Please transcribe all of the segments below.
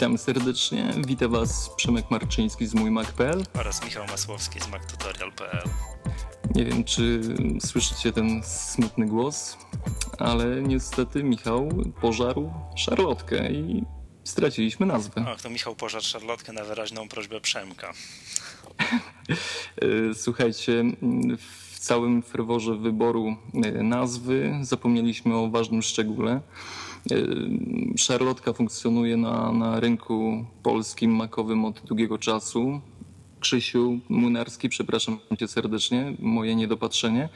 Witam serdecznie. Witam Was Przemek Marczyński z mój Mac.pl oraz Michał Masłowski z MacTutorial.pl. Nie wiem, czy słyszycie ten smutny głos, ale niestety Michał pożarł szarlotkę i straciliśmy nazwę. Ach, to Michał pożarł szarlotkę na wyraźną prośbę Przemka. E, słuchajcie, w całym ferworze wyboru e, nazwy zapomnieliśmy o ważnym szczególe. E, szarlotka funkcjonuje na, na rynku polskim makowym od długiego czasu. Krzysiu Młynarski, przepraszam cię serdecznie, moje niedopatrzenie,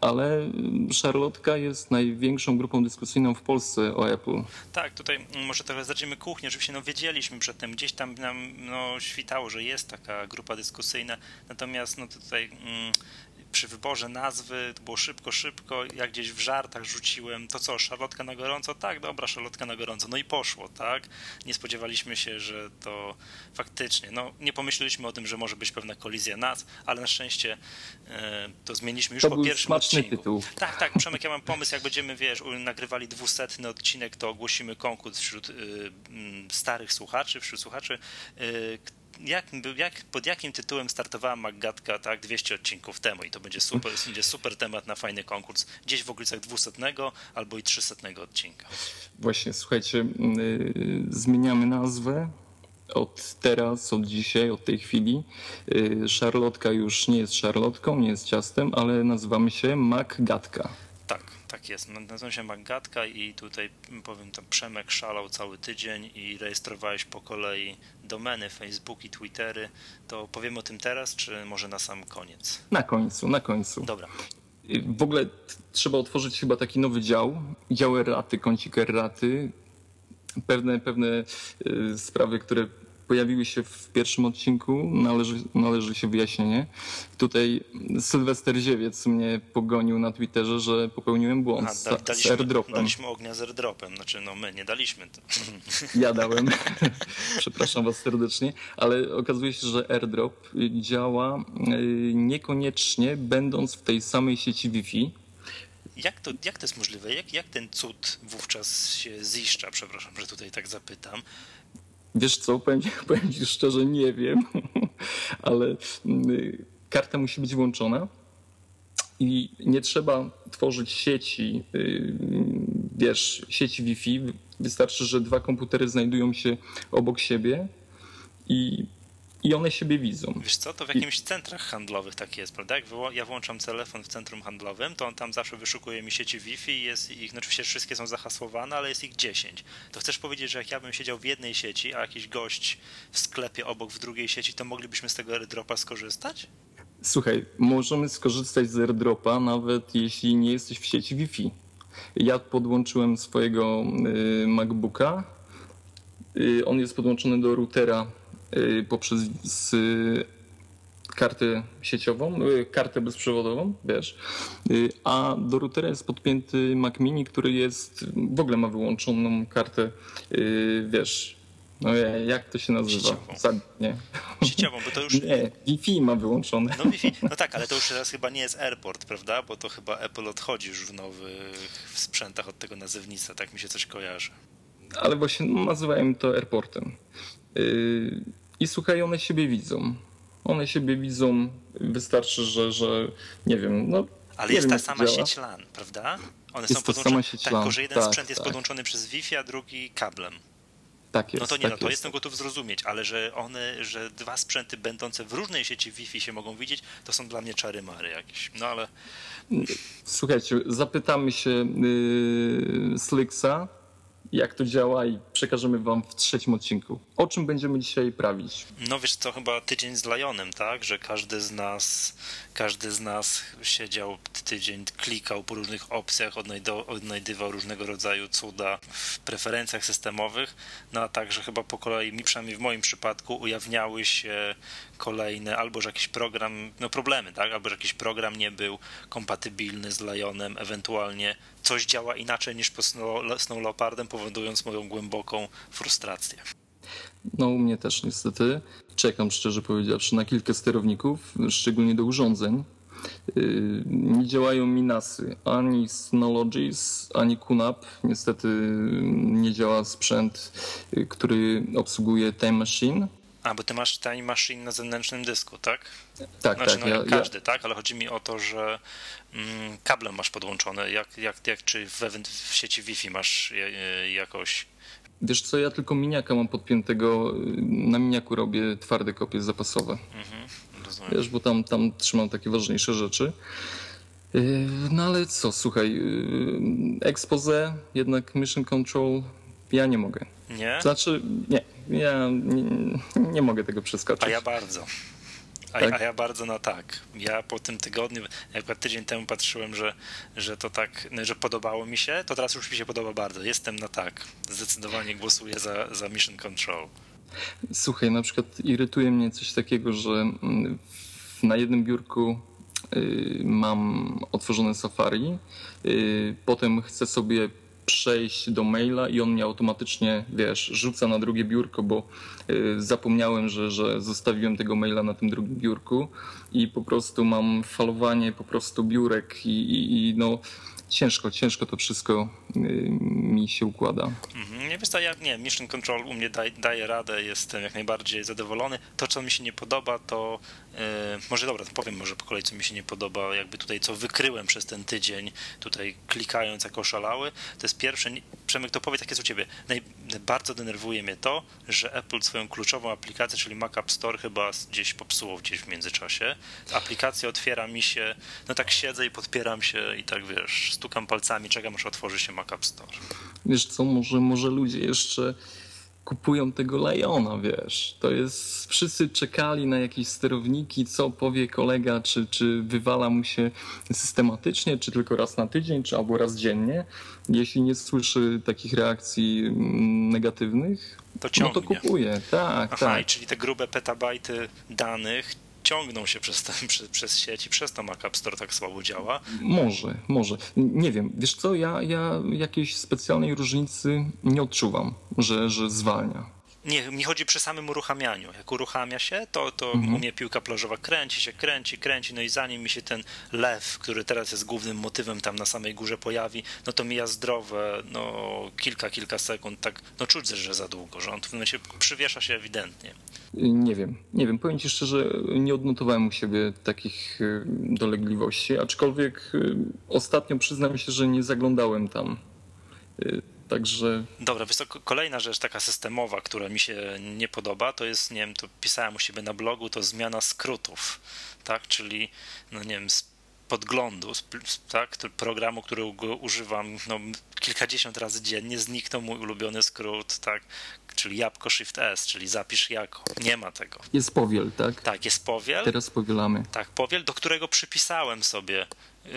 ale Szarlotka jest największą grupą dyskusyjną w Polsce o Apple. Tak, tutaj może trochę zaczniemy kuchnię. Oczywiście no, wiedzieliśmy przedtem, gdzieś tam nam no, świtało, że jest taka grupa dyskusyjna, natomiast no, tutaj mm, przy wyborze nazwy to było szybko, szybko, jak gdzieś w żartach rzuciłem, to co, szarlotka na gorąco? Tak, dobra, szarlotka na gorąco. No i poszło, tak? Nie spodziewaliśmy się, że to faktycznie, no nie pomyśleliśmy o tym, że może być pewna kolizja nazw, ale na szczęście e, to zmieniliśmy już to po był pierwszym smaczny odcinku. tytuł. Tak, tak, Przemek, ja mam pomysł, jak będziemy, wiesz, nagrywali dwusetny odcinek, to ogłosimy konkurs wśród y, starych słuchaczy, wśród słuchaczy, y, jak, jak, pod jakim tytułem startowała Maggatka tak 200 odcinków temu i to będzie super, będzie super temat na fajny konkurs gdzieś w okolicach 200 albo i 300 odcinka. Właśnie, słuchajcie, yy, zmieniamy nazwę od teraz, od dzisiaj, od tej chwili. Yy, szarlotka już nie jest szarlotką, nie jest ciastem, ale nazywamy się Maggatka. Tak, jest. Nazywam się Maggatka i tutaj powiem tam Przemek szalał cały tydzień i rejestrowałeś po kolei domeny, Facebook i Twittery. To powiemy o tym teraz, czy może na sam koniec? Na końcu, na końcu. Dobra. W ogóle trzeba otworzyć chyba taki nowy dział, dział erraty, kącik erraty. Pewne, pewne y, sprawy, które pojawiły się w pierwszym odcinku, należy, należy się wyjaśnienie. Tutaj Sylwester Ziewiec mnie pogonił na Twitterze, że popełniłem błąd A, z, daliśmy, z airdropem. Daliśmy ognia z airdropem, znaczy no my nie daliśmy. To. Ja dałem, przepraszam was serdecznie, ale okazuje się, że airdrop działa y, niekoniecznie będąc w tej samej sieci Wi-Fi. Jak to, jak to jest możliwe? Jak, jak ten cud wówczas się ziszcza? Przepraszam, że tutaj tak zapytam. Wiesz co, powiem, powiem ci szczerze, nie wiem, ale y, karta musi być włączona i nie trzeba tworzyć sieci, y, wiesz, sieci Wi-Fi. Wystarczy, że dwa komputery znajdują się obok siebie i, i one siebie widzą. Wiesz co, to w jakimś centrach handlowych tak jest, prawda? Jak ja włączam telefon w centrum handlowym, to on tam zawsze wyszukuje mi sieci Wi-Fi i jest ich, no oczywiście wszystkie są zahasłowane, ale jest ich 10. To chcesz powiedzieć, że jak ja bym siedział w jednej sieci, a jakiś gość w sklepie obok w drugiej sieci, to moglibyśmy z tego airdropa skorzystać? Słuchaj, możemy skorzystać z airdropa nawet jeśli nie jesteś w sieci Wi-Fi. Ja podłączyłem swojego y, MacBooka. Y, on jest podłączony do routera y, poprzez kartę sieciową, kartę bezprzewodową, wiesz, a do routera jest podpięty Mac Mini, który jest, w ogóle ma wyłączoną kartę, wiesz, no jak to się nazywa? Sieciową. Za, nie. Sieciową, bo to już... Nie, Wi-Fi ma wyłączone. No, Wi-Fi. no tak, ale to już teraz chyba nie jest Airport, prawda? Bo to chyba Apple odchodzi już w nowych sprzętach od tego nazewnictwa, tak mi się coś kojarzy. Ale właśnie nazywają to airportem. Yy, I słuchaj, one siebie widzą. One siebie widzą, wystarczy, że, że nie wiem, no. Ale jest wiem, ta sama sieć LAN, prawda? One jest są sieć tak, LAN. tylko że jeden tak, sprzęt jest tak. podłączony przez Wi-Fi, a drugi kablem. Tak jest. No to nie, tak no to jest. jestem gotów zrozumieć, ale że one, że dwa sprzęty będące w różnej sieci Wi-Fi się mogą widzieć, to są dla mnie czary mary jakieś. No ale. Słuchajcie, zapytamy się yy, Slixa, jak to działa i przekażemy wam w trzecim odcinku. O czym będziemy dzisiaj prawić? No wiesz co, chyba tydzień z Lionem, tak? Że każdy z nas, każdy z nas siedział tydzień, klikał po różnych opcjach, odnajdywał różnego rodzaju cuda w preferencjach systemowych, no a także chyba po kolei, mi przynajmniej w moim przypadku, ujawniały się kolejne, albo że jakiś program, no problemy, tak? Albo że jakiś program nie był kompatybilny z Lionem, ewentualnie coś działa inaczej niż po Snow, Leopardem, powodując moją głęboką frustrację. No u mnie też niestety. Czekam szczerze powiedziawszy na kilka sterowników, szczególnie do urządzeń. Nie działają mi NASy, ani Synologies, ani QNAP. Niestety nie działa sprzęt, który obsługuje Time Machine. A, bo ty masz Time Machine na zewnętrznym dysku, tak? Tak, znaczy, tak. No, ja, każdy, ja... tak? Ale chodzi mi o to, że mm, kablem masz podłączone. Jak, jak, jak czy w, w sieci Wi-Fi masz jakoś Wiesz co, ja tylko miniaka mam podpiętego, na miniaku robię twarde kopie zapasowe. Mhm, Wiesz, bo tam, tam trzymam takie ważniejsze rzeczy. Yy, no ale co, słuchaj, yy, expose, jednak mission control, ja nie mogę. Nie? Znaczy, nie, ja nie, nie mogę tego przeskoczyć. A ja bardzo. A, tak? a, ja bardzo na tak. Ja po tym tygodniu, jak tydzień temu patrzyłem, że, że to tak, no, że podobało mi się, to teraz już mi się podoba bardzo. Jestem na tak. Zdecydowanie głosuję za, za Mission Control. Słuchaj, na przykład irytuje mnie coś takiego, że mm, na jednym biurku y, mam otworzone Safari, y, potem chcę sobie przejść do maila i on mnie automatycznie, wiesz, rzuca na drugie biurko, bo y, zapomniałem, że, że zostawiłem tego maila na tym drugim biurku i po prostu mam falowanie po prostu biurek i, i, i no ciężko, ciężko to wszystko y, mi się układa. Mhm. Nie wiesz, ja nie, Mission Control u mnie daj, daje radę, jestem jak najbardziej zadowolony. To, co mi się nie podoba, to yy, może dobra, to powiem może po kolei, co mi się nie podoba, jakby tutaj co wykryłem przez ten tydzień, tutaj klikając jako szalały, to jest pierwsze, Przemek, to powie takie co u ciebie, Naj, bardzo denerwuje mnie to, że Apple swoją kluczową aplikację, czyli Mac App Store chyba gdzieś popsuło gdzieś w międzyczasie. Aplikacja otwiera mi się, no tak siedzę i podpieram się i tak wiesz, stukam palcami, czekam aż otworzy się Mac App Store. Wiesz co, może, może ludzie jeszcze kupują tego Liona, wiesz. To jest, wszyscy czekali na jakieś sterowniki, co powie kolega, czy, czy wywala mu się systematycznie, czy tylko raz na tydzień, czy albo raz dziennie. Jeśli nie słyszy takich reakcji mm, negatywnych, to ciągnie. no to kupuje. Tak, Aha, tak. czyli te grube petabajty danych ciągną się przez, ten, przez, przez sieć i przez to Mac App Store tak słabo działa. Może, może. Nie wiem. Wiesz co, ja, ja jakiejś specjalnej różnicy nie odczuwam, że, że zwalnia. Nie, mi chodzi przy samym uruchamianiu. Jak uruchamia się, to, to mhm. u mnie piłka plażowa kręci się, kręci, kręci, no i zanim mi się ten lew, który teraz jest głównym motywem tam na samej górze pojawi, no to mija zdrowe, no kilka, kilka sekund, tak, no czuć, że za długo, że on w tym momencie przywiesza się ewidentnie. Nie wiem, nie wiem. Powiem ci szczerze, nie odnotowałem u siebie takich y, dolegliwości, aczkolwiek y, ostatnio przyznam się, że nie zaglądałem tam y, Także... Dobra, wiesz kolejna rzecz taka systemowa, która mi się nie podoba, to jest, nie wiem, to pisałem u siebie na blogu, to zmiana skrótów, tak, czyli, no nie wiem, z podglądu, tak, programu, którego używam no, kilkadziesiąt razy dziennie, zniknął mój ulubiony skrót, tak, czyli jabłko Shift S, czyli zapisz jako. Nie ma tego. Jest powiel, tak? Tak, jest powiel. Teraz powielamy. Tak, powiel, do którego przypisałem sobie yy,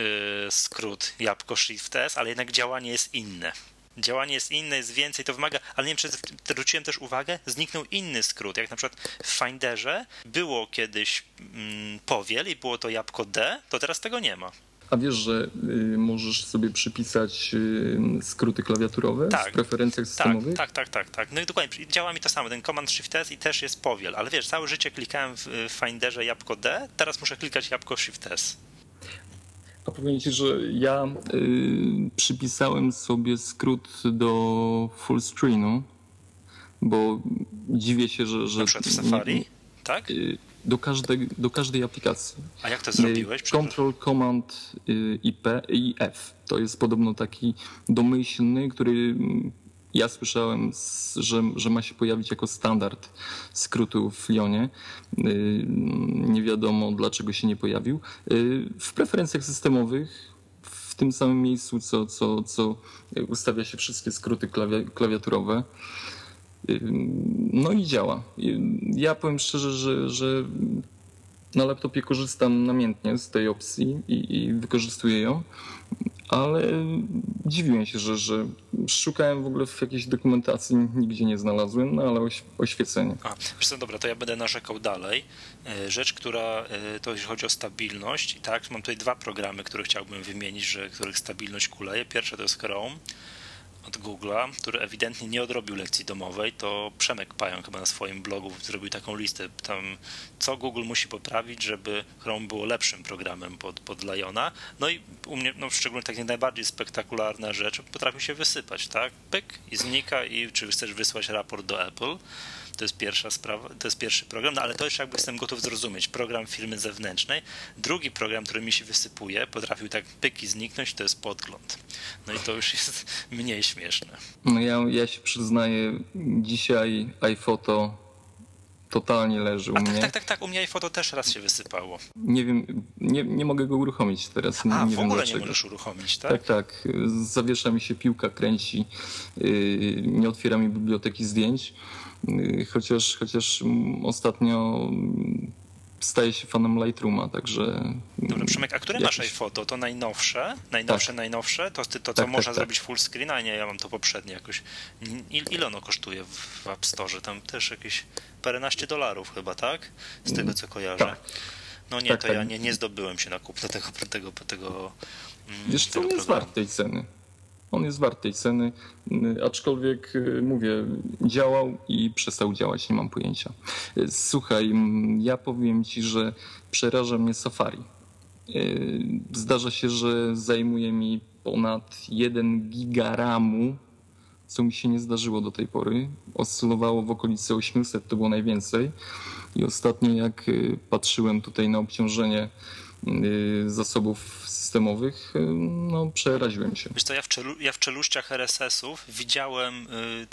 skrót jabłko Shift S, ale jednak działanie jest inne działanie jest inne, jest więcej, to wymaga, ale nie wiem, czy zwróciłem też uwagę, zniknął inny skrót, jak na przykład w Finderze było kiedyś mm, powiel i było to jabłko D, to teraz tego nie ma. A wiesz, że y, możesz sobie przypisać y, skróty klawiaturowe tak, w preferencjach systemowych? Tak, tak, tak, tak, tak. No i dokładnie, działa mi to samo, ten Command Shift S i też jest powiel, ale wiesz, całe życie klikałem w Finderze jabłko D, teraz muszę klikać jabłko Shift S. Ci, że ja y, przypisałem sobie skrót do full screenu, bo dziwię się, że... że Na przykład w Safari, tak? Y, do każdej, do każdej aplikacji. A jak to zrobiłeś? Y, Control Command y, IP i F. To jest podobno taki domyślny, który ja słyszałem, że, że ma się pojawić jako standard skrótu w Lionie. Y, nie wiadomo dlaczego się nie pojawił. Y, w preferencjach systemowych w tym samym miejscu, co, co, co ustawia się wszystkie skróty klawiaturowe. Y, no i działa. Ja powiem szczerze, że, że na laptopie korzystam namiętnie z tej opcji i, i wykorzystuję ją ale dziwiłem się, że, że szukałem w ogóle w jakiejś dokumentacji, nigdzie nie znalazłem, no ale oś, oświecenie. A, wiesz dobra, to ja będę narzekał dalej. E, rzecz, która, e, to jeśli chodzi o stabilność, tak, mam tutaj dwa programy, które chciałbym wymienić, że których stabilność kuleje. Pierwsze to jest Chrome, od Google'a, który ewidentnie nie odrobił lekcji domowej, to Przemek Pają chyba na swoim blogu zrobił taką listę, tam co Google musi poprawić, żeby Chrome było lepszym programem pod, pod Liona. No i u mnie, no szczególnie takie najbardziej spektakularna rzecz, potrafił się wysypać, tak? Pyk i znika i czy chcesz wysłać raport do Apple to jest pierwsza sprawa, to jest pierwszy program, no ale to już jakby jestem gotów zrozumieć. Program firmy zewnętrznej. Drugi program, który mi się wysypuje, potrafił tak pyki zniknąć, to jest podgląd. No i to już jest mniej śmieszne. No ja, ja się przyznaję, dzisiaj iPhoto totalnie leży u A tak, mnie. tak, tak, tak, u mnie iPhoto też raz się wysypało. Nie wiem, nie, nie mogę go uruchomić teraz. Nie, A, nie w ogóle nie możesz uruchomić, tak? Tak, tak. Zawiesza mi się piłka, kręci. Yy, Nie otwiera mi biblioteki zdjęć. Yy, Chociaż, chociaż mm, ostatnio mm, staję się fanem Lightrooma, także. Dobra, Przemek, a które jakiś- masz iPhoto? To najnowsze? Najnowsze, Tak. najnowsze? To, ty- to co Tak, tak, można tak. zrobić full screen? A nie, ja mam to poprzednie jakoś. Il, ile ono kosztuje w, App Store? Tam też jakieś paręnaście dolarów chyba, tak? Z tego co kojarzę. Tak. No nie, Tak, to ja nie, nie zdobyłem się na kupno tego, tego, tego, mm, Wiesz co, tego on jest wart tej ceny. On jest wart tej ceny, yy, aczkolwiek yy, mówię, działał i przestał działać, nie mam pojęcia. Yy, Słuchaj, mm, ja powiem ci, że przeraża mnie Safari. Zdarza się, że zajmuje mi ponad 1 giga ramu, co mi się nie zdarzyło do tej pory. Oscylowało w okolicy 800, to było najwięcej. I ostatnio jak patrzyłem tutaj na obciążenie zasobów systemowych, yy, no przeraziłem się. Wiesz co, ja w, czelu, ja w czeluściach RSS-ów widziałem,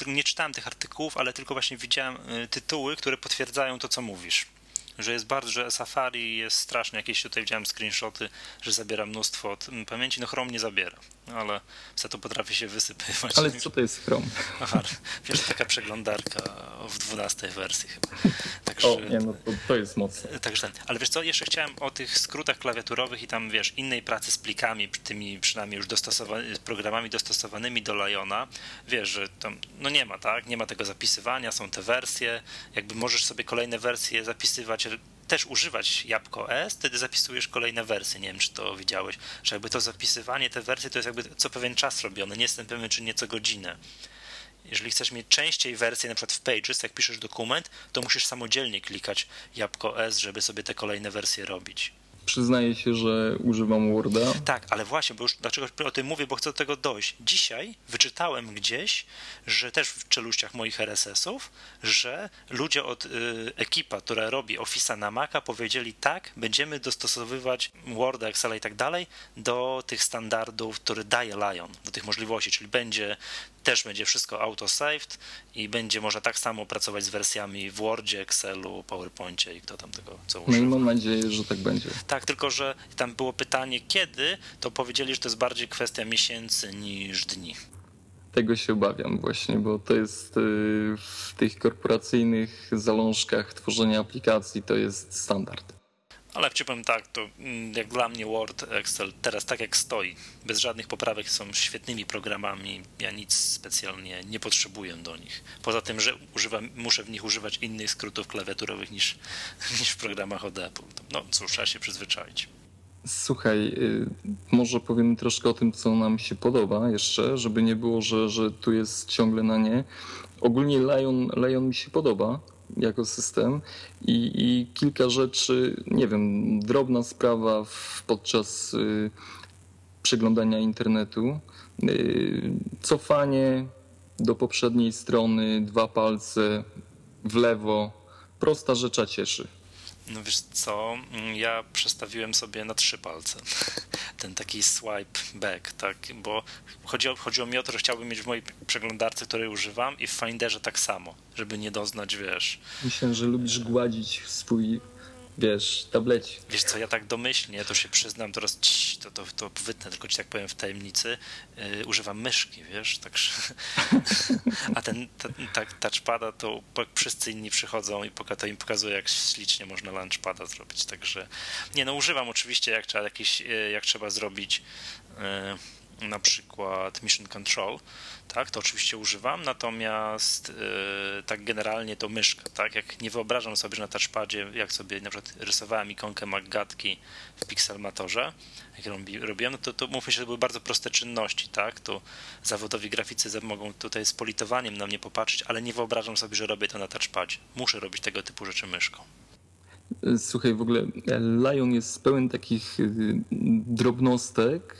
y, nie czytałem tych artykułów, ale tylko właśnie widziałem y, tytuły, które potwierdzają to, co mówisz. Że jest bardzo, że Safari jest straszne, jakieś tutaj widziałem screenshoty, że zabiera mnóstwo od pamięci, no Chrome nie zabiera, no ale za to potrafi się wysypywać. Ale co to jest Chrome? Aha, wiesz, taka przeglądarka w 12 wersji chyba. Także... O, nie, no to, to jest mocne. Także ten. Ale wiesz co, jeszcze chciałem o tych skrótach klawiaturowych i tam, wiesz, innej pracy z plikami, tymi przynajmniej już dostosowanymi, programami dostosowanymi do Liona. Wiesz, że tam, no nie ma, tak? Nie ma tego zapisywania, są te wersje. Jakby możesz sobie kolejne wersje zapisywać, też używać Jabłko S, wtedy zapisujesz kolejne wersje. Nie wiem, czy to widziałeś, że jakby to zapisywanie, te wersje to jest jakby co pewien czas robione. Nie jestem pewien, czy nie co godzinę. Jeżeli chcesz mieć częściej wersję, na przykład w Pages, jak piszesz dokument, to musisz samodzielnie klikać jabłko S, żeby sobie te kolejne wersje robić. Przyznaję się, że używam Worda. Tak, ale właśnie, bo już dlaczego o tym mówię, bo chcę do tego dojść. Dzisiaj wyczytałem gdzieś, że też w czeluściach moich RSS-ów, że ludzie od y, ekipa, która robi Office'a na Maca, powiedzieli tak, będziemy dostosowywać Worda, Excela i tak dalej do tych standardów, które daje Lion, do tych możliwości, czyli będzie też będzie wszystko auto-saved i będzie można tak samo pracować z wersjami w Wordzie, Excelu, PowerPoincie i kto tam tego co No używa. i mam nadzieję, że tak będzie. Tak, tylko że tam było pytanie kiedy, to powiedzieli, że to jest bardziej kwestia miesięcy niż dni. Tego się obawiam właśnie, bo to jest y, w tych korporacyjnych zalążkach tworzenia aplikacji to jest standard. Ale powiem tak, to mm, jak dla mnie Word, Excel teraz tak jak stoi, bez żadnych poprawek są świetnymi programami. Ja nic specjalnie nie potrzebuję do nich. Poza tym, że używam, muszę w nich używać innych skrótów klawiaturowych niż, niż w programach od Apple. No cóż, trzeba się przyzwyczaić. Słuchaj, y, może powiem troszkę o tym, co nam się podoba jeszcze, żeby nie było, że, że tu jest ciągle na nie. Ogólnie Lion, Lion mi się podoba jako system i, i kilka rzeczy, nie wiem, drobna sprawa w, podczas y, przeglądania internetu. Y, cofanie do poprzedniej strony, dwa palce w lewo. Prosta rzecza cieszy. No wiesz co, mm, ja przestawiłem sobie na trzy palce. Ten taki swipe back, tak, bo chodziło, chodziło mi o to, że chciałbym mieć w mojej przeglądarce, której używam i w Finderze tak samo, żeby nie doznać, wiesz, Myślę, że lubisz gładzić swój, wiesz, tablecik. wiesz co, ja tak domyślnie, to się przyznam, teraz cii, to, to, to wytnę, tylko ci tak powiem w tajemnicy, yy, używam myszki, wiesz, także, a ten, ten tak, touchpada to wszyscy inni przychodzą i poka- to im pokazuje, jak ślicznie można launchpada zrobić, także, nie no, używam oczywiście, jak trzeba jakiś, yy, jak trzeba zrobić yy, na przykład Mission Control, tak, to oczywiście używam, natomiast yy, tak generalnie to myszka, tak, jak nie wyobrażam sobie, że na touchpadzie, jak sobie na przykład rysowałem ikonkę Maggatki w Pixelmatorze, jak robiłem, no to, to mówmy się, że były bardzo proste czynności, tak, to zawodowi graficy mogą tutaj z politowaniem na mnie popatrzeć, ale nie wyobrażam sobie, że robię to na touchpadzie. Muszę robić tego typu rzeczy myszką. Słuchaj, w ogóle Lion jest pełen takich y, drobnostek,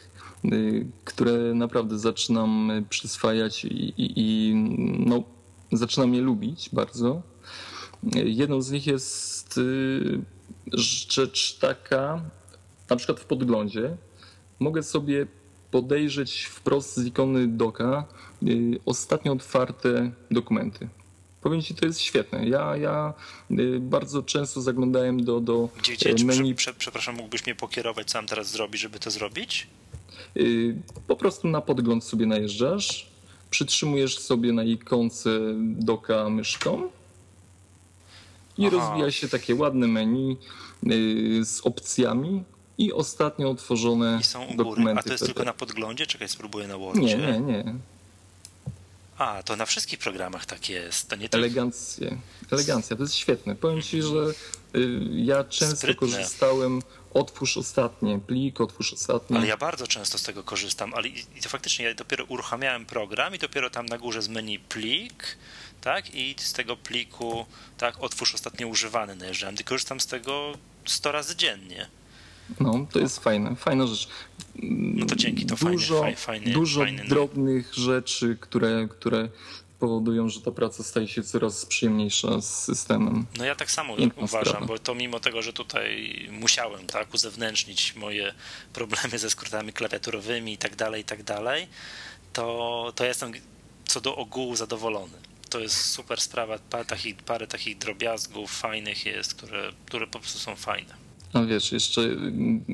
które naprawdę zaczynam przyswajać i, i, i no, zaczynam je lubić bardzo. Jedną z nich jest y, rzecz taka, na przykład w podglądzie, mogę sobie podejrzeć wprost z ikony doka ostatnio otwarte dokumenty. Powiem ci, to jest świetne. Ja, ja y, bardzo często zaglądałem do, do gdzie, gdzie, y, menu. Prze, przepraszam, mógłbyś mnie pokierować, co mam teraz zrobić, żeby to zrobić? Y, po prostu na podgląd sobie najeżdżasz, przytrzymujesz sobie na ikonce doka myszką i Aha. rozwija się takie ładne menu z opcjami i ostatnio otworzone I są u góry. dokumenty. A to jest tylko na podglądzie? Czekaj, spróbuję na Wordzie. Nie, nie, nie. A, to na wszystkich programach tak jest. To nie Elegancję. Elegancja, to jest świetne. Powiem ci, że y, ja często Sprytne. korzystałem otwórz ostatnie, plik, otwórz ostatnie. Ale ja bardzo często z tego korzystam, ale i to faktycznie ja dopiero uruchamiałem program i dopiero tam na górze z menu plik, tak, i z tego pliku, tak, otwórz ostatnie używany najeżdżałem. I korzystam z tego 100 razy dziennie. No, to jest fajne, fajna rzecz. No to dzięki, to dużo, fajnie, fajnie, Dużo fajny, drobnych rzeczy, które, które powodują, że ta praca staje się coraz przyjemniejsza z systemem. No ja tak samo uważam, sprawa. bo to mimo tego, że tutaj musiałem tak uzewnętrznić moje problemy ze skrótami klawiaturowymi i tak dalej, i tak dalej, to, to jestem co do ogółu zadowolony. To jest super sprawa, parę takich, parę takich drobiazgów fajnych jest, które, które po prostu są fajne. No wiesz, jeszcze mm,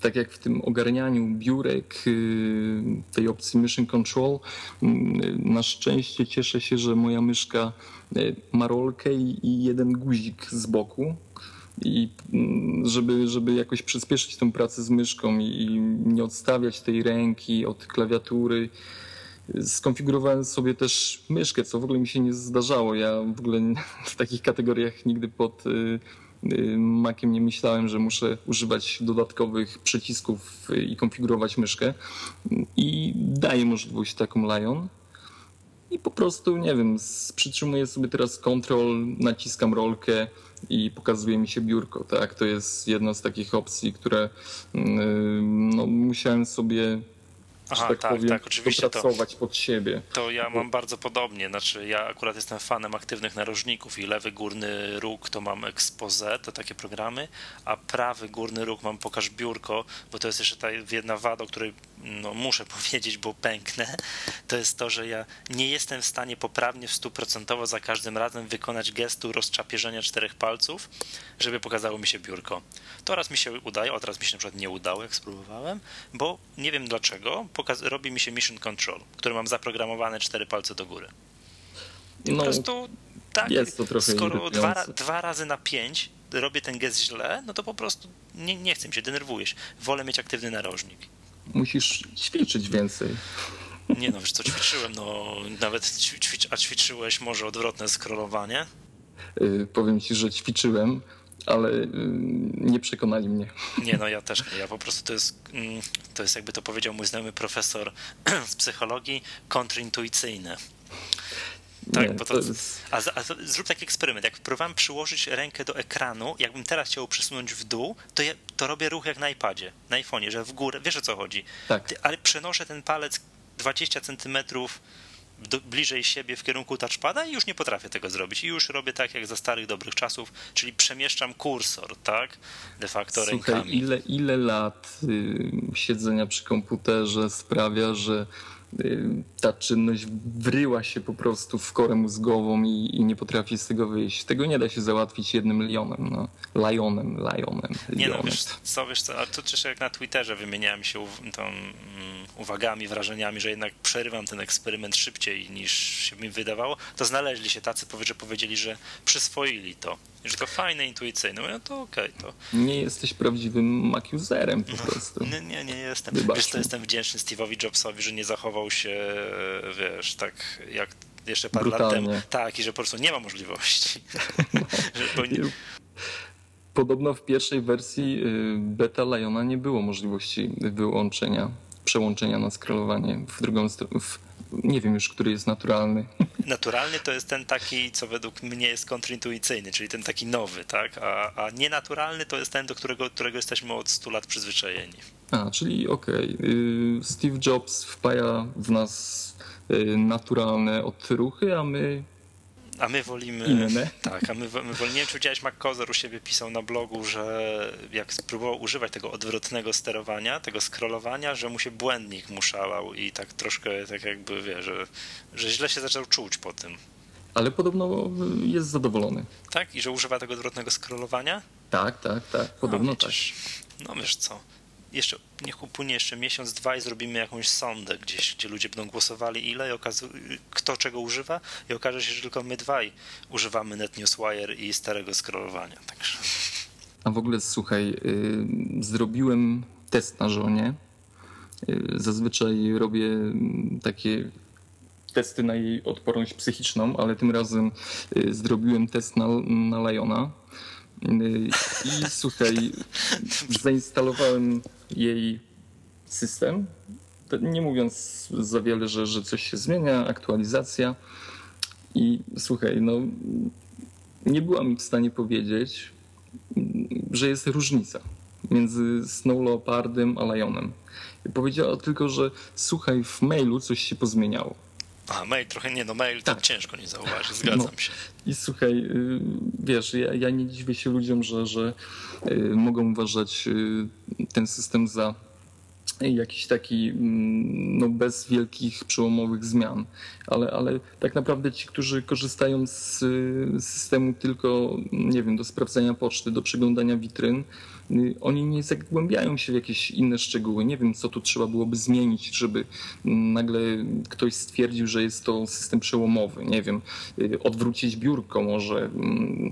tak jak w tym ogarnianiu biurek y, tej opcji Mission Control, mm, na szczęście cieszę się, że moja myszka y, ma rolkę i jeden guzik z boku. I mm, żeby, żeby jakoś przyspieszyć tę pracę z myszką i nie odstawiać tej ręki od klawiatury, skonfigurowałem sobie też myszkę, co w ogóle mi się nie zdarzało. Ja w ogóle w takich kategoriach nigdy pod y, Maciem nie myślałem, że muszę używać dodatkowych przycisków i konfigurować myszkę. I daje możliwość taką Lion. I po prostu, nie wiem, przytrzymuję sobie teraz kontrol, naciskam rolkę i pokazuje mi się biurko. Tak, to jest jedna z takich opcji, które y, no, musiałem sobie Aha, tak, tak, powiem, tak, oczywiście to, pod siebie. To ja mam bardzo podobnie, znaczy ja akurat jestem fanem aktywnych narożników i lewy górny róg to mam expose, to takie programy, a prawy górny róg mam pokaż biurko, bo to jest jeszcze ta jedna wada, o której no, muszę powiedzieć, bo pęknę, to jest to, że ja nie jestem w stanie poprawnie w stuprocentowo za każdym razem wykonać gestu rozczapierzenia czterech palców, żeby pokazało mi się biurko. To raz mi się udaje, a teraz mi się na przykład nie udało, jak spróbowałem, bo nie wiem dlaczego, pokaz- robi mi się mission control, który mam zaprogramowane cztery palce do góry. I no, po prostu tak, jest to trochę skoro dwa, dwa razy na pięć robię ten gest źle, no to po prostu nie, nie chcę mi się, denerwuję się. Wolę mieć aktywny narożnik musisz ćwiczyć więcej. Nie no, wiesz co, ćwiczyłem, no nawet ćwicz, a ćwiczyłeś może odwrotne skrolowanie? Yy, powiem ci, że ćwiczyłem, ale yy, nie przekonali mnie. Nie no, ja też nie. Ja po prostu to jest, yy, to jest jakby to powiedział mój znajomy profesor z psychologii, kontrintuicyjne. Tak, nie, bo to, to jest... a, a, zrób taki eksperyment. Jak próbowałem przyłożyć rękę do ekranu, jakbym teraz chciał przesunąć w dół, to, ja, to robię ruch jak na iPadzie, na iPhone'ie, że w górę, wiesz o co chodzi. Tak. ale przenoszę ten palec 20 centymetrów do, bliżej siebie w kierunku touchpada i już nie potrafię tego zrobić. I już robię tak jak za starych, dobrych czasów, czyli przemieszczam kursor, tak? De facto Słuchaj, rękami. Ile, ile lat y, siedzenia przy komputerze sprawia, że ta czynność wryła się po prostu w korę mózgową i, i, nie potrafi z tego wyjść. Tego nie da się załatwić jednym lionem, no. Lionem, lionem. Nie no, wiesz co, wiesz co, a to też jak na Twitterze wymieniałem się tą mm, uwagami, wrażeniami, że jednak przerywam ten eksperyment szybciej niż się mi wydawało, to znaleźli się tacy, że powiedzieli, że przyswoili to, że to fajne, intuicyjne. No to okej, okay, to... Nie jesteś prawdziwym Mac userem po no, prostu. Nie, nie, nie jestem. Wybacz wiesz, to jestem wdzięczny Steve'owi Jobsowi, że nie zachował się, wiesz, tak jak jeszcze parę Brutalnie. lat temu. Tak, i że po prostu nie ma możliwości. powinien... Podobno w pierwszej wersji y, beta Liona nie było możliwości wyłączenia, przełączenia na scrollowanie w drugą stronę. Nie wiem już, który jest naturalny. Naturalny to jest ten taki, co według mnie jest kontrintuicyjny, czyli ten taki nowy, tak? A, a nienaturalny to jest ten, do którego, którego jesteśmy od 100 lat przyzwyczajeni. A, czyli okej. Okay. Steve Jobs wpaja w nas y, naturalne odruchy, a my a my wolimy. Inne. Tak, a my, my wolimy. Nie wiem, czy widziałeś, McCozer u siebie pisał na blogu, że jak spróbował używać tego odwrotnego sterowania, tego scrollowania, że mu się błędnik mu szalał i tak troszkę, tak jakby wie, że, że źle się zaczął czuć po tym. Ale podobno jest zadowolony. Tak? I że używa tego odwrotnego scrollowania? Tak, tak, tak. Podobno no, tak. No wiesz co, jeszcze, niech upłynie jeszcze miesiąc, dwa i zrobimy jakąś sondę gdzieś, gdzie ludzie będą głosowali ile i okazu- kto czego używa i okaże się, że tylko my dwaj używamy NetNewsWire i starego scrollowania. Także. A w ogóle słuchaj, yy, zrobiłem test na żonie. Yy, zazwyczaj robię mm, takie testy na jej odporność psychiczną, ale tym razem yy, zrobiłem test na, na Liona. Y, I słuchaj, zainstalowałem jej system, nie mówiąc za wiele, że, że coś się zmienia, aktualizacja. I słuchaj, no nie byłam w stanie powiedzieć, że jest różnica między Snow Leopardem a Lionem. Powiedziała tylko, że słuchaj, w mailu coś się pozmieniało. A, mail trochę nie, no mail tak. to ciężko nie zauważyć, zgadzam no. się. I słuchaj, y, wiesz, ja, ja nie dziwię się ludziom, że, że y, mogą uważać y, ten system za jakiś taki mm, no, bez wielkich przełomowych zmian, ale, ale tak naprawdę ci, którzy korzystają z systemu tylko, nie wiem, do sprawdzania poczty, do przeglądania witryn, Y, oni nie zagłębiają się w jakieś inne szczegóły. Nie wiem, co tu trzeba byłoby zmienić, żeby mm, nagle ktoś stwierdził, że jest to system przełomowy. Nie wiem, y, odwrócić biurko może, mm,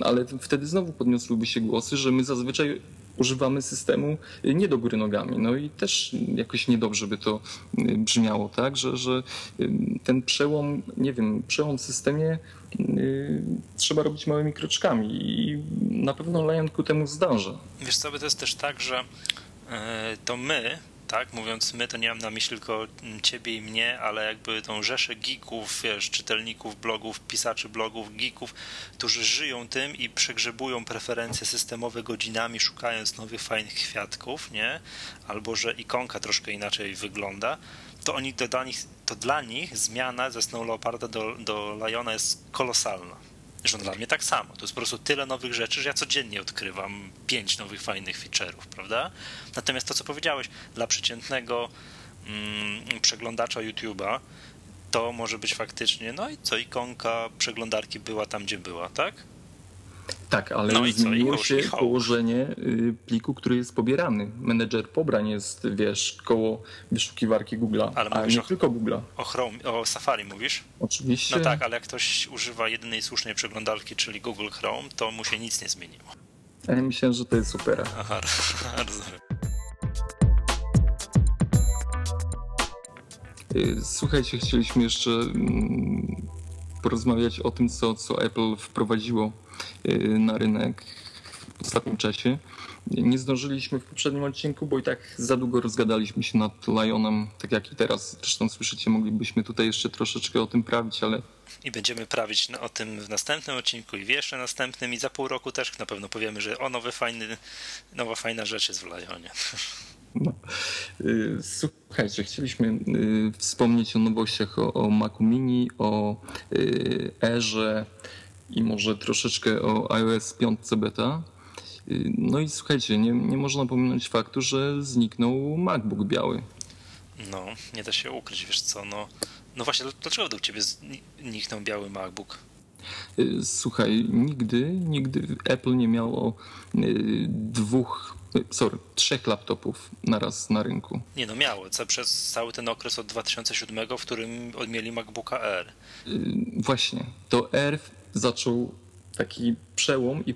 ale wtedy znowu podniosłyby się głosy, że my zazwyczaj używamy systemu nie do góry nogami. No i też jakoś niedobrze by to y, brzmiało, tak, że, że ten przełom, nie wiem, przełom w systemie Y, trzeba robić małymi kroczkami i na pewno Lion ku temu zdarza. Wiesz co, to jest też tak, że e, to my, tak, mówiąc my, to nie mam na myśli tylko ciebie i mnie, ale jakby tą rzeszę geeków, wiesz, czytelników blogów, pisaczy blogów, geeków, którzy żyją tym i przegrzebują preferencje systemowe godzinami, szukając nowych, fajnych kwiatków, nie? Albo, że ikonka troszkę inaczej wygląda, to oni to dla nich, to dla nich zmiana ze Snow Leoparda do, do Liona jest kolosalna. Mnie tak samo. To jest po prostu tyle nowych rzeczy, że ja codziennie odkrywam pięć nowych, fajnych feature'ów, prawda? Natomiast to, co powiedziałeś, dla przeciętnego mm, przeglądacza YouTube'a, to może być faktycznie, no i co, ikonka przeglądarki była tam, gdzie była, tak? Tak, ale no zmieniło się położenie y, pliku, który jest pobierany. Menedżer pobrań jest, wiesz, koło wyszukiwarki Google'a, ale a nie o, tylko Google'a. O Chrome, o Safari mówisz? Oczywiście. No tak, ale jak ktoś używa jedynej słusznej przeglądarki, czyli Google Chrome, to mu się nic nie zmieniło. Ja myślałem, że to jest super. Aha, bardzo. Y, słuchajcie, chcieliśmy jeszcze mm, porozmawiać o tym, co, co Apple wprowadziło y, na rynek w ostatnim czasie. Nie zdążyliśmy w poprzednim odcinku, bo i tak za długo rozgadaliśmy się nad Lionem, tak jak i teraz. Zresztą słyszycie, moglibyśmy tutaj jeszcze troszeczkę o tym prawić, ale... I będziemy prawić o tym w następnym odcinku i w jeszcze następnym i za pół roku też na pewno powiemy, że o, nowy fajny, nowa fajna rzecz jest w Lionie. No. Y, słuchajcie, chcieliśmy y, wspomnieć o nowościach o, o Macu Mini, o y, Erze i może troszeczkę o iOS 5 beta. No i słuchajcie, nie, nie można pominąć faktu, że zniknął MacBook biały. No, nie da się ukryć, wiesz co, no, no właśnie, dlaczego według ciebie zniknął biały MacBook? Słuchaj, nigdy, nigdy Apple nie miało dwóch sorry, trzech laptopów naraz na rynku. Nie no, miało. Co przez cały ten okres od 2007, w którym odmieli MacBooka R. Yy, właśnie. To R zaczął taki przełom i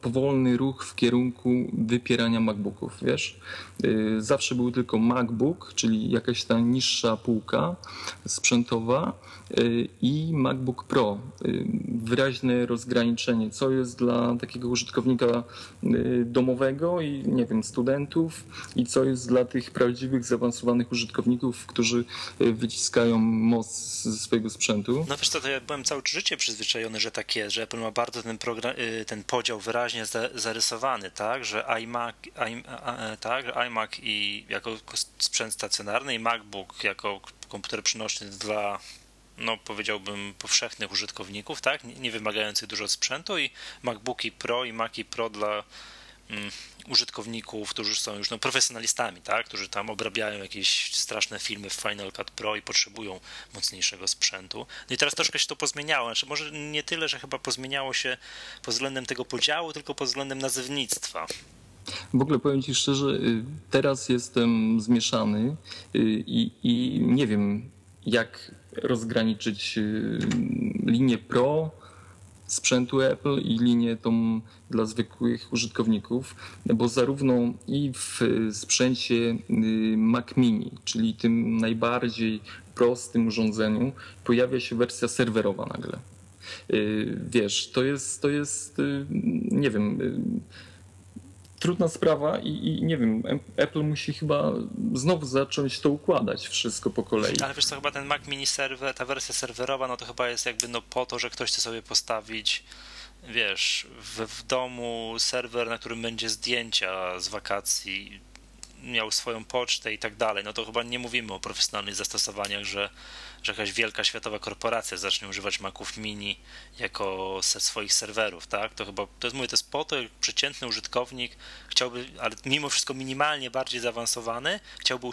powolny ruch w kierunku wypierania MacBooków, wiesz? Y, zawsze był tylko MacBook, czyli jakaś ta niższa półka sprzętowa y, i MacBook Pro. Y, wyraźne rozgraniczenie, co jest dla takiego użytkownika domowego i nie wiem, studentów i co jest dla tych prawdziwych, zaawansowanych użytkowników, którzy wyciskają moc ze swojego sprzętu. No wiesz co, to ja byłem całe życie przyzwyczajony, że tak jest, że Apple ma bardzo ten, program, ten podział wyraźnie zarysowany, tak, że iMac, tak, że iMac i jako sprzęt stacjonarny i MacBook jako komputer przynośny dla no powiedziałbym powszechnych użytkowników, tak, nie wymagających dużo sprzętu i MacBooki Pro i Maci Pro dla użytkowników, którzy są już no, profesjonalistami, tak, którzy tam obrabiają jakieś straszne filmy w Final Cut Pro i potrzebują mocniejszego sprzętu. No i teraz troszkę się to pozmieniało, znaczy może nie tyle, że chyba pozmieniało się pod względem tego podziału, tylko pod względem nazewnictwa. W ogóle powiem Ci szczerze, y, teraz jestem zmieszany y, i, i nie wiem, jak rozgraniczyć y, linię Pro sprzętu Apple i linię tą dla zwykłych użytkowników, bo zarówno i w sprzęcie Mac Mini, czyli tym najbardziej prostym urządzeniu, pojawia się wersja serwerowa nagle. Wiesz, to jest, to jest nie wiem, trudna sprawa i, i, nie wiem, Apple musi chyba znowu zacząć to układać wszystko po kolei. Ale wiesz co, chyba ten Mac Mini Server, ta wersja serwerowa, no to chyba jest jakby no po to, że ktoś chce sobie postawić wiesz, w, w domu serwer, na którym będzie zdjęcia z wakacji, miał swoją pocztę i tak dalej, no to chyba nie mówimy o profesjonalnych zastosowaniach, że że jakaś wielka światowa korporacja zacznie używać Maców Mini jako set swoich serwerów, tak? To chyba, to jest, mówię, to jest po to, jak przeciętny użytkownik chciałby, ale mimo wszystko minimalnie bardziej zaawansowany, chciałby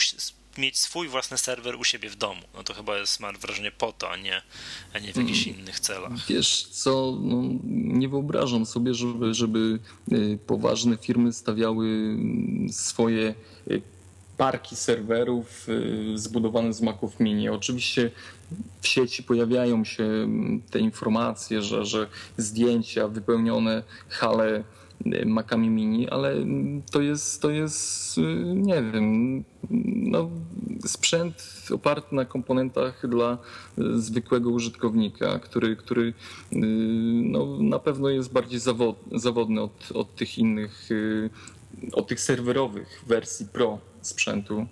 mieć swój własny serwer u siebie w domu. No to chyba jest, mam wrażenie, po to, a nie, a nie w jakichś hmm. innych celach. Wiesz co, no, nie wyobrażam sobie, żeby, żeby y, poważne firmy stawiały mm, swoje y, parki serwerów y, zbudowane z Maców Mini. Oczywiście w sieci pojawiają się mm, te informacje, że, że zdjęcia wypełnione hale Macami Mini, ale to jest, to jest y, nie wiem, no, sprzęt oparty na komponentach dla zwykłego użytkownika, który, który no, na pewno jest bardziej zawodny od, od tych innych, od tych serwerowych wersji Pro sprzętu.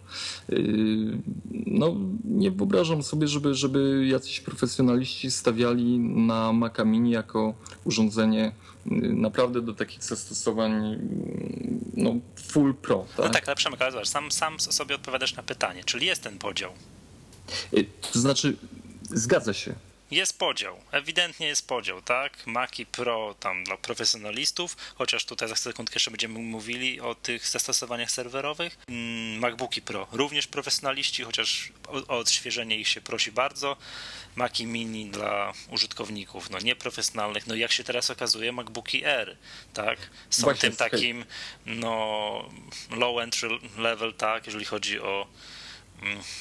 Yy, no, nie wyobrażam sobie, żeby, żeby jacyś profesjonaliści stawiali na Maca Mini jako urządzenie yy, naprawdę do takich zastosowań yy, no, full pro. Tak? No tak, ale Przemek, ale zobacz, sam, sam sobie odpowiadasz na pytanie, czyli jest ten podział? To znaczy, zgadza się. Jest podział, ewidentnie jest podział, tak? Maki Pro tam dla profesjonalistów, chociaż tutaj za sekundkę jeszcze będziemy mówili o tych zastosowaniach serwerowych. Mm, MacBooki Pro również profesjonaliści, chociaż o, o odświeżenie ich się prosi bardzo. Maki Mini dla użytkowników, no nieprofesjonalnych, no jak się teraz okazuje, MacBooki R, tak? Są Właśnie tym takim, no low entry level, tak, jeżeli chodzi o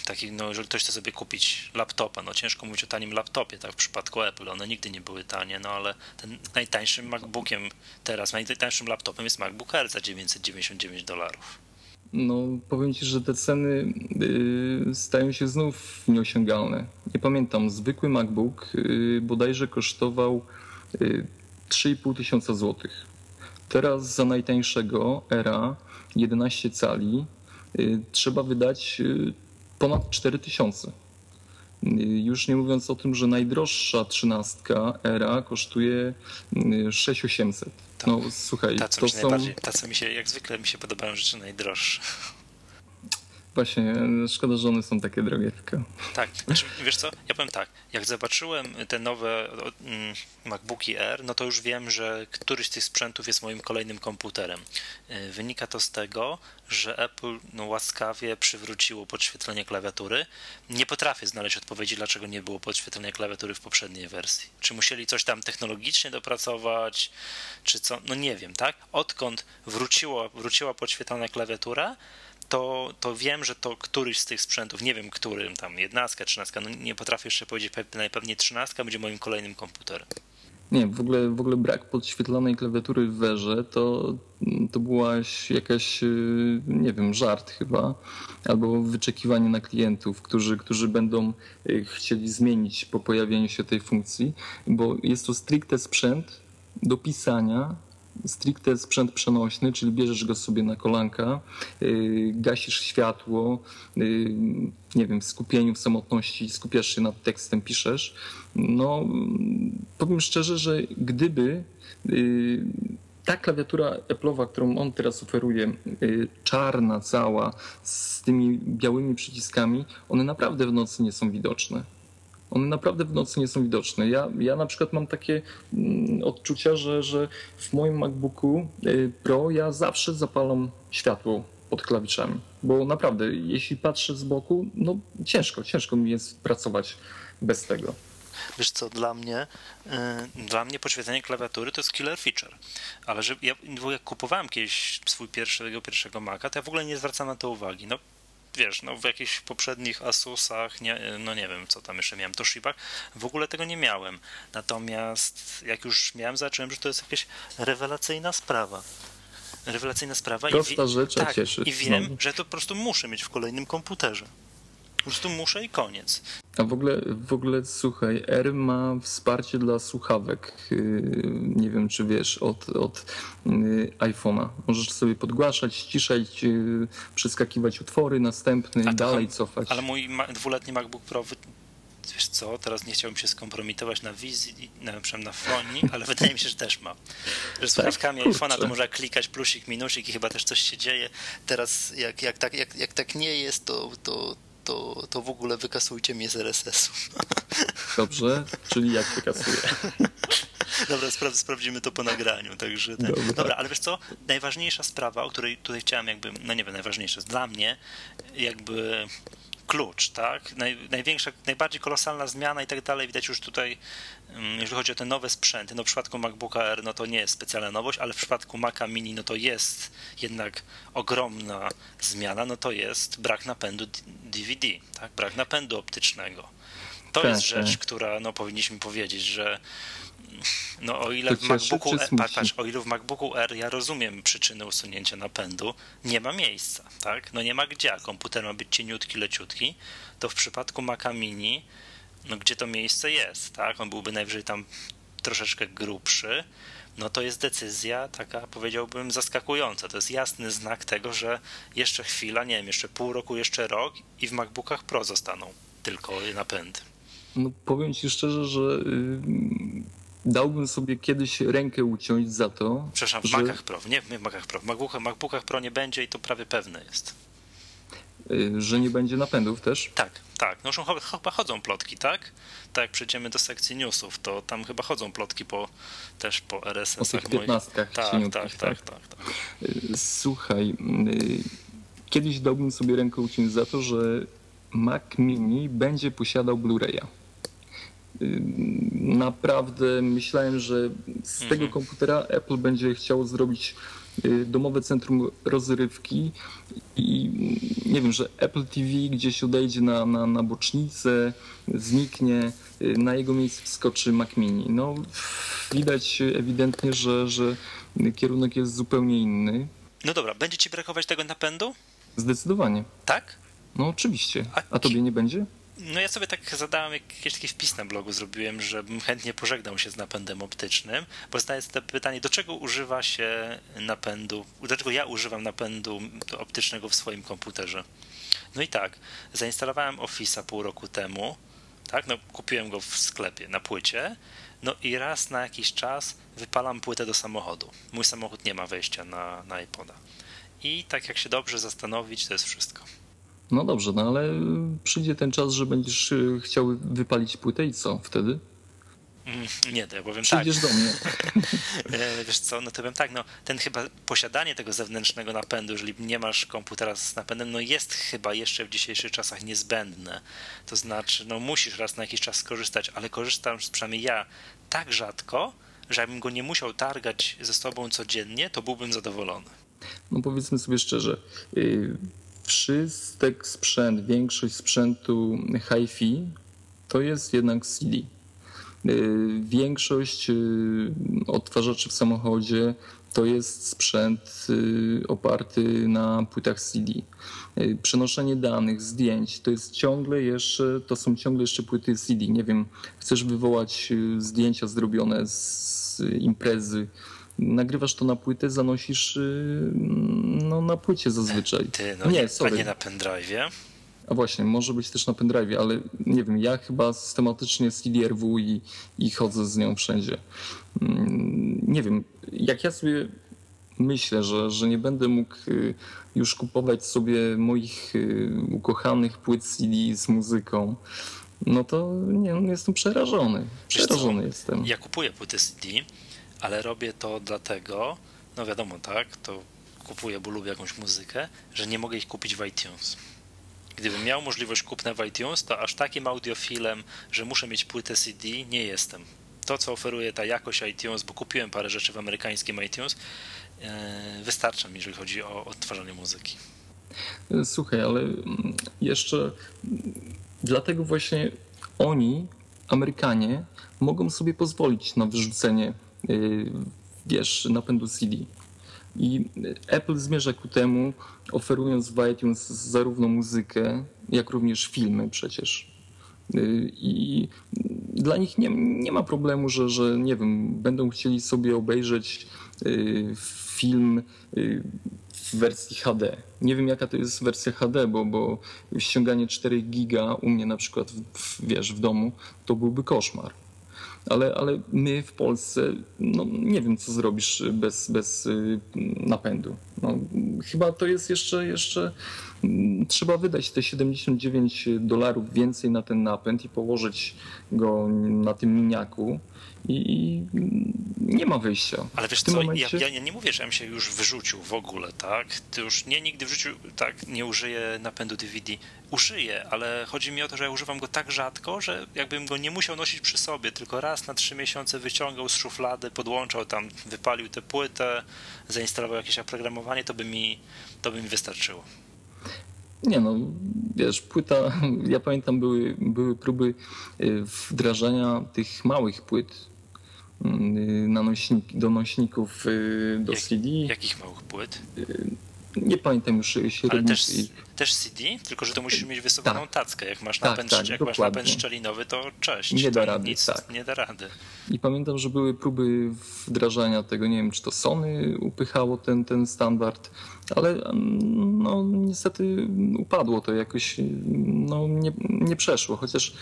taki, no jeżeli ktoś chce sobie kupić laptopa, no ciężko mówić o tanim laptopie, tak w przypadku Apple, one nigdy nie były tanie, no ale ten najtańszym MacBookiem teraz, najtańszym laptopem jest MacBook Air za 999 dolarów. No powiem Ci, że te ceny yy, stają się znów nieosiągalne. Nie pamiętam, zwykły MacBook yy, bodajże kosztował yy, 3,5 tysiąca złotych. Teraz za najtańszego Era 11 cali y, trzeba wydać y, ponad 4000. Już nie mówiąc o tym, że najdroższa trzynastka era kosztuje 6800. Tak. No słuchaj, ta, co to mi są... Ta, co mi się, jak zwykle mi się podobają rzeczy najdroższe. Właśnie, szkoda, że one są takie drogie. Tak, znaczy, wiesz co, ja powiem tak, jak zobaczyłem te nowe mm, MacBooki Air, no to już wiem, że któryś z tych sprzętów jest moim kolejnym komputerem. Y, wynika to z tego, że Apple no, łaskawie przywróciło podświetlenie klawiatury. Nie potrafię znaleźć odpowiedzi, dlaczego nie było podświetlenia klawiatury w poprzedniej wersji. Czy musieli coś tam technologicznie dopracować, czy co? No nie wiem, tak? Odkąd wróciło, wróciła podświetlona klawiatura, to, to wiem, że to któryś z tych sprzętów, nie wiem którym, tam jednastka, trzynastka, no nie potrafię jeszcze powiedzieć, najpewniej trzynastka będzie moim kolejnym komputerem. Nie, w ogóle, w ogóle brak podświetlonej klawiatury w werze to, to była jakaś, y, nie wiem, żart chyba, albo wyczekiwanie na klientów, którzy, którzy będą y, chcieli zmienić po pojawieniu się tej funkcji, bo jest to stricte sprzęt do pisania stricte sprzęt przenośny, czyli bierzesz go sobie na kolanka, y, gasisz światło, y, nie wiem, w skupieniu, w samotności skupiasz się nad tekstem, piszesz. No, powiem szczerze, że gdyby y, ta klawiatura Apple'owa, którą on teraz oferuje, czarna cała, z tymi białymi przyciskami, one naprawdę w nocy nie są widoczne one naprawdę w nocy nie są widoczne. Ja, ja na przykład mam takie mm, odczucia, że, że w moim MacBooku y, Pro ja zawsze zapalam światło pod klawiszami, bo naprawdę, jeśli patrzę z boku, no ciężko, ciężko mi jest pracować bez tego. Wiesz co, dla mnie, yy, dla mnie podświetlenie klawiatury to jest killer feature. Ale że ja jak kupowałem kiedyś swój pierwszego, pierwszego Maca, to ja w ogóle nie zwracam na to uwagi. No wiesz, no w jakichś poprzednich Asusach, nie, no nie wiem, co tam jeszcze miałem, Toshibach, w ogóle tego nie miałem. Natomiast jak już miałem, zacząłem, że to jest jakaś rewelacyjna sprawa. Rewelacyjna sprawa. Prosta i rzecz, tak, cieszy. I wiem, znowu. że to po prostu muszę mieć w kolejnym komputerze. Po prostu muszę i koniec. A w ogóle, w ogóle słuchaj, R ma wsparcie dla słuchawek. Yy, nie wiem, czy wiesz, od, od yy, iPhone'a. Możesz sobie podgłaszać, ściszać, yy, przeskakiwać utwory, następny, i dalej cofać. Ale mój dwuletni MacBook Pro wiesz co, teraz nie chciałbym się skompromitować na wizji, na, na fonii, ale wydaje mi się, że też ma. Że z słuchawkami tak, iPhone'a to można klikać plusik, minusik i chyba też coś się dzieje. Teraz jak, jak, tak, jak, jak tak nie jest, to, to, to, to w ogóle wykasujcie mnie z RSS-u. Dobrze, czyli jak wykasuję? Dobra, spra- sprawdzimy to po nagraniu. Także ten... Dobra. Dobra. ale wiesz co? Najważniejsza sprawa, o której tutaj chciałem jakby, no nie wiem, najważniejsza dla mnie jakby klucz, tak? Naj, największa, najbardziej kolosalna zmiana i tak dalej widać już tutaj, jeżeli chodzi o te nowe sprzęty. No w przypadku MacBooka R no to nie jest specjalna nowość, ale w przypadku Maca Mini no to jest jednak ogromna zmiana, no to jest brak napędu DVD, tak? Brak napędu optycznego. To tak, jest rzecz, tak. która no powinniśmy powiedzieć, że no o ile, w MacBooku, R, patrz, o ile w MacBooku R ja rozumiem przyczyny usunięcia napędu, nie ma miejsca, tak? No nie ma gdzie, komputer ma być cieniutki, leciutki, to w przypadku Maca Mini, no gdzie to miejsce jest, tak? On byłby najwyżej tam troszeczkę grubszy, no to jest decyzja taka, powiedziałbym, zaskakująca. To jest jasny znak tego, że jeszcze chwila, nie wiem, jeszcze pół roku, jeszcze rok i w MacBookach Pro zostaną tylko napędy. No powiem ci szczerze, że yy dałbym sobie kiedyś rękę uciąć za to. Przepraszam, w że... Macach Pro, nie w Macach Pro. W MacBookach, MacBookach Pro nie będzie i to prawie pewne jest. Y, że nie będzie napędów też? Tak, tak. No chyba chodzą plotki, tak? Tak jak przejdziemy do sekcji newsów, to tam chyba chodzą plotki po, też po RSS-ach. O tych piętnastkach tak, tak, tak, tak, tak, tak. Y, słuchaj, y, kiedyś dałbym sobie rękę uciąć za to, że Mac Mini będzie posiadał Blu-raya. Y, naprawdę myślałem, że z tego mhm. komputera Apple będzie chciało zrobić y, domowe centrum rozrywki i nie wiem, że Apple TV gdzieś odejdzie na, na, na bocznicę, zniknie, y, na jego miejsce wskoczy Mac Mini. No, widać ewidentnie, że, że kierunek jest zupełnie inny. No dobra, będzie ci brakować tego napędu? Zdecydowanie. Tak? No oczywiście. A tobie nie będzie? No ja sobie tak zadałem jakiś taki wpis na blogu, zrobiłem, żebym chętnie pożegnał się z napędem optycznym, bo zadaję sobie pytanie, do czego używa się napędu, dlaczego ja używam napędu optycznego w swoim komputerze. No i tak, zainstalowałem Office'a pół roku temu, tak, no kupiłem go w sklepie na płycie, no i raz na jakiś czas wypalam płytę do samochodu. Mój samochód nie ma wejścia na, na iPoda. I tak jak się dobrze zastanowić, to jest wszystko. No dobrze, no ale przyjdzie ten czas, że będziesz y, chciał wypalić płytę i co wtedy? Mm, nie, to ja powiem Przyjdziesz tak. do mnie. E, wiesz co, no to powiem tak, no ten chyba posiadanie tego zewnętrznego napędu, jeżeli nie masz komputera z napędem, no jest chyba jeszcze w dzisiejszych czasach niezbędne. To znaczy, no musisz raz na jakiś czas skorzystać, ale korzystam przynajmniej ja tak rzadko, że jakbym go nie musiał targać ze sobą codziennie, to byłbym zadowolony. No powiedzmy sobie szczerze, y, wszystek sprzęt, większość sprzętu hi-fi to jest jednak CD. Większość odtwarzaczy w samochodzie to jest sprzęt oparty na płytach CD. Przenoszenie danych, zdjęć to jest ciągle jeszcze, to są ciągle jeszcze płyty CD. Nie wiem, chcesz wywołać zdjęcia zrobione z imprezy, nagrywasz to na płytę, zanosisz y, no, na płycie zazwyczaj. Ty, no nie, sorry. a nie na pendrive'ie? A właśnie, może być też na pendrive'ie, ale nie wiem, ja chyba systematycznie CDRW i, i chodzę z nią wszędzie. Mm, nie wiem, jak ja sobie myślę, że, że nie będę mógł y, już kupować sobie moich y, ukochanych płyt CD z muzyką, no to nie, no jestem przerażony. Przerażony jestem. Ja kupuję płyty CD, ale robię to dlatego, no wiadomo, tak, to kupuję, bo lubię jakąś muzykę, że nie mogę ich kupić w iTunes. Gdybym miał możliwość kupna w iTunes, to aż takim audiofilem, że muszę mieć płytę CD, nie jestem. To, co oferuje ta jakość iTunes, bo kupiłem parę rzeczy w amerykańskim iTunes, e, wystarcza mi, jeżeli chodzi o odtwarzanie muzyki. Słuchaj, ale jeszcze dlatego właśnie oni, Amerykanie, mogą sobie pozwolić na wyrzucenie wiesz, napędu CD. I Apple zmierza ku temu, oferując w iTunes zarówno muzykę, jak również filmy przecież. Y, I dla nich nie, nie ma problemu, że, że nie wiem, będą chcieli sobie obejrzeć y, film w wersji HD. Nie wiem jaka to jest wersja HD, bo, bo ściąganie 4 giga u mnie na przykład w, wiesz, w domu to byłby koszmar ale, ale my w Polsce, no nie wiem co zrobisz bez, bez y, napędu. No, chyba to jest jeszcze, jeszcze trzeba wydać te 79 dolarów więcej na ten napęd i położyć go na tym miniaku i, nie ma wyjścia. Ale wiesz co, momencie... ja, ja, nie mówię, że ja się już wyrzucił w ogóle, tak? Ty już nie nigdy w życiu tak nie użyję napędu DVD. Użyję, ale chodzi mi o to, że ja używam go tak rzadko, że jakbym go nie musiał nosić przy sobie, tylko raz na trzy miesiące wyciągał z szuflady, podłączał tam, wypalił tę płytę, zainstalował jakieś oprogramowanie, to by mi, to by mi wystarczyło. Nie no, wiesz, płyta, ja pamiętam były, były próby y, wdrażania tych małych płyt Y, na nośnik, do nośników y, do Jak, CD. Jakich małych płyt? Y, nie pamiętam już średnich. Też, też CD? Tylko, że to musisz mieć wysoką tak. tackę. Jak masz tak, napęd, tak, jak masz napęd szczelinowy, to cześć. Nie da rady, nic, tak. Nie da rady. I pamiętam, że były próby wdrażania tego, nie wiem, czy to Sony upychało ten, ten standard, ale no niestety upadło to jakoś, no nie, nie przeszło, chociaż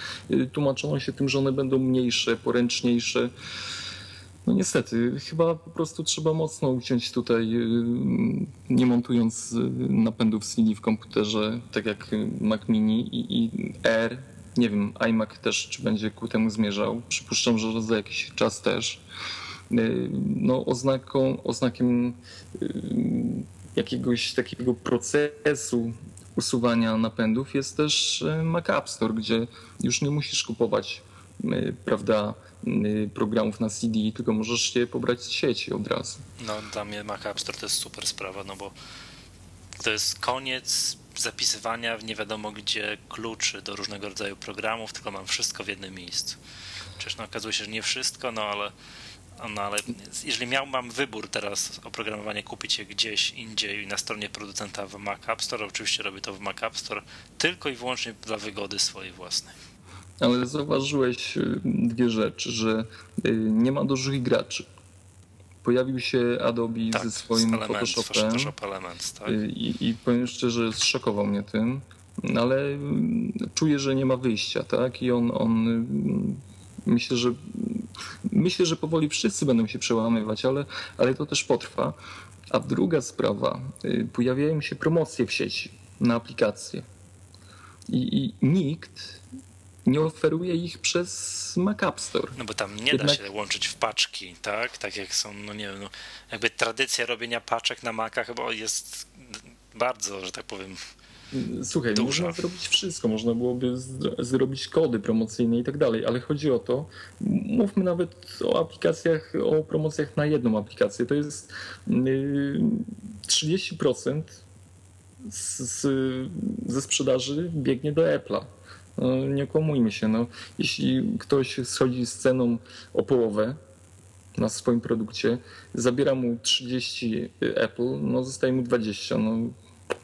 tłumaczono się tym, że one będą mniejsze, poręczniejsze. No niestety, chyba po prostu trzeba mocno uciąć tutaj, y, nie montując y, napędów CD w komputerze, tak jak Mac Mini i, i Air. Nie wiem, iMac też czy będzie ku temu zmierzał. Przypuszczam, że za jakiś czas też. Y, no, oznaką, oznakiem jakiegoś takiego procesu usuwania napędów jest też Mac App Store, gdzie już nie musisz kupować prawda, programów na CD, tylko możesz je pobrać z sieci od razu. No dla mnie Mac App Store to jest super sprawa, no bo to jest koniec zapisywania w nie wiadomo gdzie kluczy do różnego rodzaju programów, tylko mam wszystko w jednym miejscu. Przecież no, okazuje się, że nie wszystko, no ale, no ale jeżeli miał, mam wybór teraz oprogramowanie kupić je gdzieś indziej na stronie producenta w Mac App Store, oczywiście robię to w Mac App Store tylko i wyłącznie dla wygody swojej własnej ale zauważyłeś y, dwie rzeczy, że y, nie ma dużych graczy. Pojawił się Adobe tak, ze swoim element, Photoshopem Photoshop Elements, tak. Y, I, i powiem szczerze, zszokował mnie tym, ale czuję, że nie ma wyjścia, tak? I on, on myślę, że myślę, że powoli wszyscy będą się przełamywać, ale, ale to też potrwa. A druga sprawa, pojawiają się promocje w sieci na aplikacje. I, i nikt nie oferuje ich przez Mac App Store. No bo tam nie Jednak... da się łączyć w paczki, tak? Tak jak są, no nie wiem, no, jakby tradycja robienia paczek na Macach chyba jest bardzo, że tak powiem, Słuchaj, duża. można zrobić wszystko, można byłoby zrobić kody promocyjne i tak dalej, ale chodzi o to, mówmy nawet o aplikacjach, o promocjach na jedną aplikację, to jest 30% z, z, ze sprzedaży biegnie do Apple'a No, nie kłamujmy się, no. Jeśli ktoś schodzi z ceną o połowę na swoim produkcie, zabiera mu 30 Apple, no zostaje mu 20. No,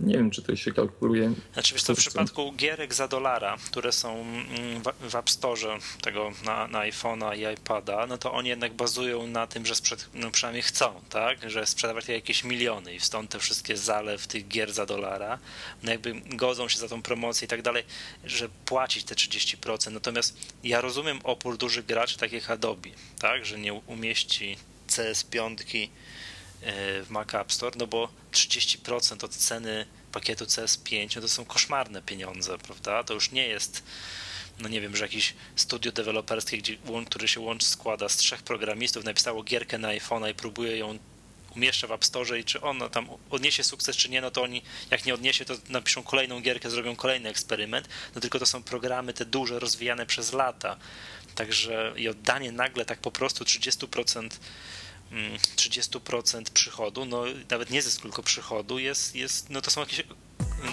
nie wiem, czy to się kalkuluje. Znaczy, wiesz, to w przypadku gierek za dolara, które są mm, w App Store tego na, na iPhone'a i iPada, no to oni jednak bazują na tym, że sprzed, no przynajmniej chcą, tak, że sprzedawać jakieś miliony i stąd te wszystkie zalew tych gier za dolara, no jakby godzą się za tą promocję i tak dalej, że płacić te 30%. Natomiast ja rozumiem opór dużych graczy, takich Adobe, tak, że nie umieści CS5 E, w Mac App Store, no bo 30% od ceny pakietu CS5 no to są koszmarne pieniądze, prawda? To już nie jest no nie wiem, że jakieś studio deweloperskie, gdzie, który się łączy, składa z trzech programistów, napisało gierkę na iPhone'a i próbuje ją umieszcza w App Store i czy ona tam odniesie sukces, czy nie, no to oni jak nie odniesie, to napiszą kolejną gierkę, zrobią kolejny eksperyment, no tylko to są programy te duże, rozwijane przez lata. Także i oddanie nagle tak po prostu 30% 30% przychodu, no nawet nie zysk, tylko przychodu jest, jest no to są jakieś,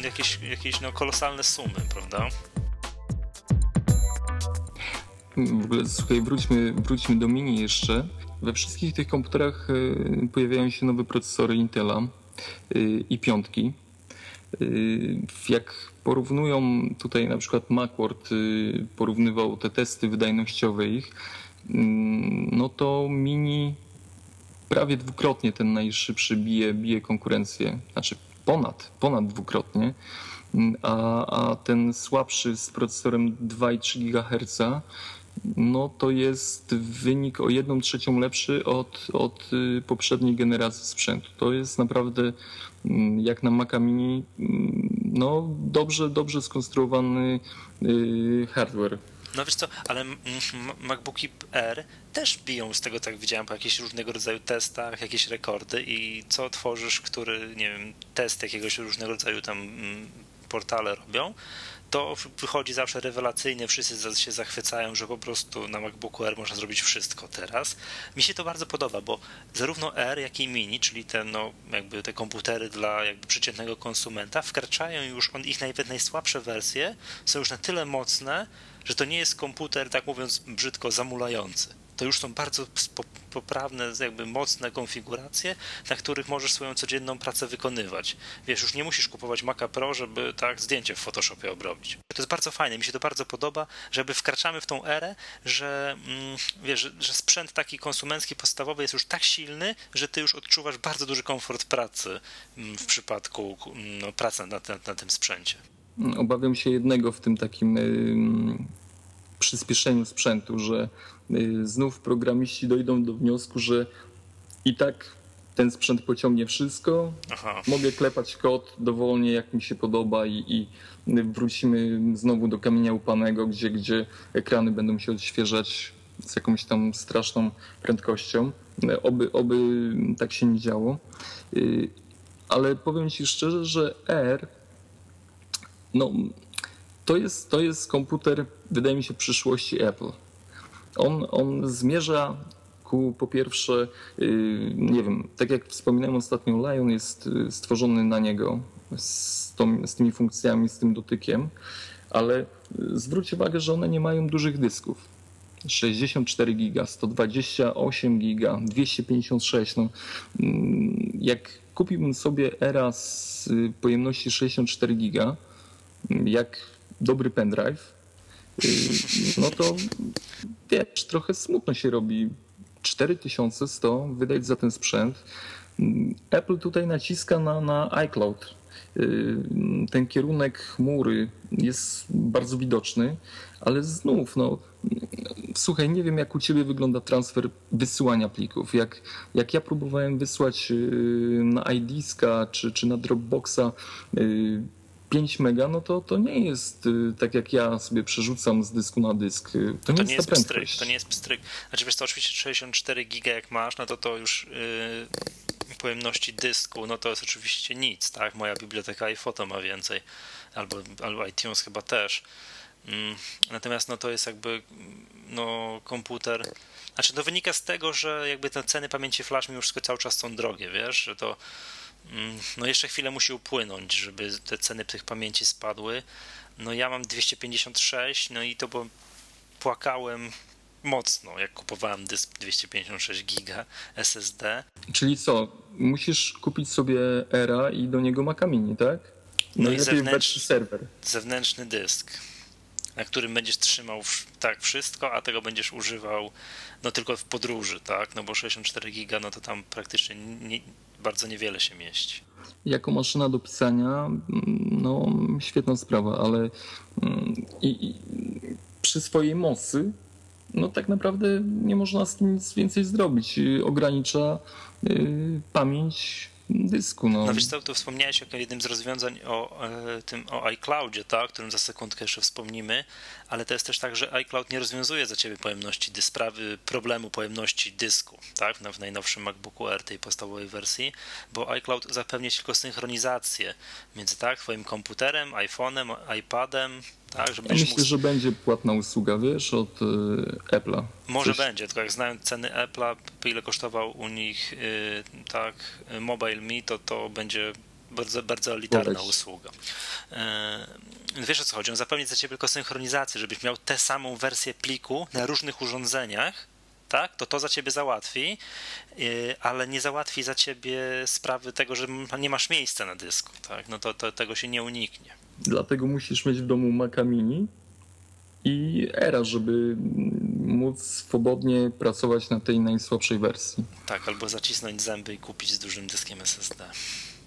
jakieś, jakieś no, kolosalne sumy, prawda? W ogóle, słuchaj, wróćmy, wróćmy do Mini jeszcze. We wszystkich tych komputerach y, pojawiają się nowe procesory Intela y, i piątki. Y, jak porównują tutaj na przykład Macworld, porównywał te testy wydajnościowe ich, no to Mini prawie dwukrotnie ten najszybszy bije, bije konkurencję, znaczy ponad, ponad dwukrotnie, a, a ten słabszy z procesorem 2,3 GHz no to jest wynik o jedną trzecią lepszy od, od y, poprzedniej generacji sprzętu. To jest naprawdę mm, jak na Maca Mini mm, no dobrze, dobrze skonstruowany y, hardware. No wiesz co, ale MacBooki R też biją z tego, tak widziałem, po jakichś różnego rodzaju testach, jakieś rekordy i co tworzysz, który, nie wiem, test jakiegoś różnego rodzaju tam portale robią, to wychodzi zawsze rewelacyjnie, wszyscy się zachwycają, że po prostu na MacBooku R można zrobić wszystko teraz. Mi się to bardzo podoba, bo zarówno R, jak i Mini, czyli te, no, jakby te komputery dla jakby przeciętnego konsumenta, wkraczają już, on, ich nawet najsłabsze wersje są już na tyle mocne, że to nie jest komputer, tak mówiąc brzydko, zamulający. To już są bardzo poprawne, jakby mocne konfiguracje, na których możesz swoją codzienną pracę wykonywać. Wiesz, już nie musisz kupować Maca Pro, żeby tak zdjęcie w Photoshopie obrobić. To jest bardzo fajne, mi się to bardzo podoba, żeby wkraczamy w tą erę, że mm, wiesz, że sprzęt taki konsumencki podstawowy jest już tak silny, że ty już odczuwasz bardzo duży komfort pracy mm, w przypadku mm, no, pracy na, na, na tym sprzęcie. Obawiam się jednego w tym takim przyspieszeniu sprzętu, że y, znów programiści dojdą do wniosku, że i tak ten sprzęt pociągnie wszystko, Aha. mogę klepać kod dowolnie jak mi się podoba i, i, wrócimy znowu do kamienia upanego, gdzie, gdzie ekrany będą się odświeżać z jakąś tam straszną prędkością. Oby, oby tak się nie działo. Y, ale powiem Ci szczerze, że R no, to jest, to jest komputer, wydaje mi się, przyszłości Apple. On, on zmierza ku, po pierwsze, yy, nie wiem, tak jak wspominałem ostatnio, Lion jest y, stworzony na niego z, tą, z tymi funkcjami, z tym dotykiem, ale y, zwróć uwagę, że one nie mają dużych dysków. 64 giga, 128 giga, 256. No, mm, jak kupiłbym sobie era z y, pojemności 64 giga, jak dobry pendrive, y, no to wiesz, trochę smutno się robi. 4100 wydać za ten sprzęt. Apple tutaj naciska na, na iCloud. Y, ten kierunek chmury jest bardzo widoczny, ale znów, no, słuchaj, nie wiem jak u Ciebie wygląda transfer wysyłania plików. Jak, jak ja próbowałem wysłać y, na iDiska czy, czy na Dropboxa 5 mega, no to, to nie jest y, tak jak ja sobie przerzucam z dysku na dysk. To, no to nie, nie jest pstryk, to nie jest pstryk. Znaczy wiesz to oczywiście 64 giga jak masz, no to to już yy, pojemności dysku, no to jest oczywiście nic, tak? Moja biblioteka i foto ma więcej, albo, albo iTunes chyba też. Mm, natomiast no to jest jakby no komputer, znaczy to wynika z tego, że jakby te ceny pamięci flash mi już cały czas są drogie, wiesz, że to no jeszcze chwilę musi upłynąć, żeby te ceny tych pamięci spadły. No ja mam 256, no i to bo płakałem mocno, jak kupowałem dysk 256 giga SSD. Czyli co, musisz kupić sobie Era i do niego Maca Mini, tak? No i zewnętrzny serwer. Zewnętrzny dysk, na którym będziesz trzymał tak wszystko, a tego będziesz używał no tylko w podróży, tak? No bo 64 giga, no to tam praktycznie nie, bardzo niewiele się mieści. Jako maszyna do pisania, no świetna sprawa, ale mm, i, i przy swojej mocy no tak naprawdę nie można z tym nic więcej zrobić. Ogranicza y, pamięć dysku. No. no wiesz co, tu wspomniałeś o jednym z rozwiązań o e, tym o iCloudzie, tak, o którym za sekundkę jeszcze wspomnimy, ale to jest też tak, że iCloud nie rozwiązuje za ciebie pojemności sprawy problemu pojemności dysku, tak, w najnowszym MacBooku Air tej podstawowej wersji, bo iCloud zapewnia tylko synchronizację między tak, twoim komputerem, iPhone'em, iPadem, tak, ja myślę, mógł... że będzie płatna usługa, wiesz, od y, Apple'a. Może Coś... będzie, tylko jak znając ceny Apple'a, ile kosztował u nich y, tak Mobile Me, to to będzie bardzo, bardzo elitarna usługa. Y, wiesz o co chodzi? On zapewni za ciebie tylko synchronizację, żebyś miał tę samą wersję pliku na różnych urządzeniach, tak, to to za ciebie załatwi, ale nie załatwi za ciebie sprawy tego, że nie masz miejsca na dysku, tak, no to, to tego się nie uniknie. Dlatego musisz mieć w domu Maca Mini i Era, żeby móc swobodnie pracować na tej najsłabszej wersji. Tak, albo zacisnąć zęby i kupić z dużym dyskiem SSD.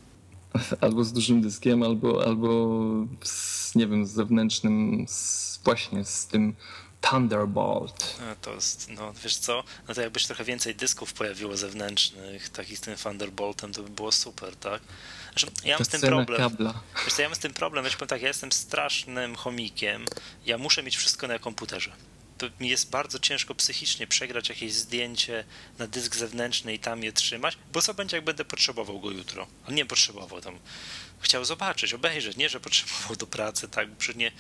Albo z dużym dyskiem, albo, albo z, nie wiem, z zewnętrznym, z, właśnie z tym Thunderbolt. No, to jest, no wiesz co, no to jakbyś trochę więcej dysków pojawiło zewnętrznych, takich z tym Thunderboltem, to by było super, tak? Znaczy, ja mam z tym problem. Kabla. Wiesz co, ja mam z tym problem, wiesz, powiem tak, ja jestem strasznym chomikiem, ja muszę mieć wszystko na komputerze. To mi jest bardzo ciężko psychicznie przegrać jakieś zdjęcie na dysk zewnętrzny i tam je trzymać, bo co będzie, jak będę potrzebował go jutro? A nie potrzebował tam. Chciał zobaczyć, obejrzeć, nie, że potrzebował do pracy, tak, przy nie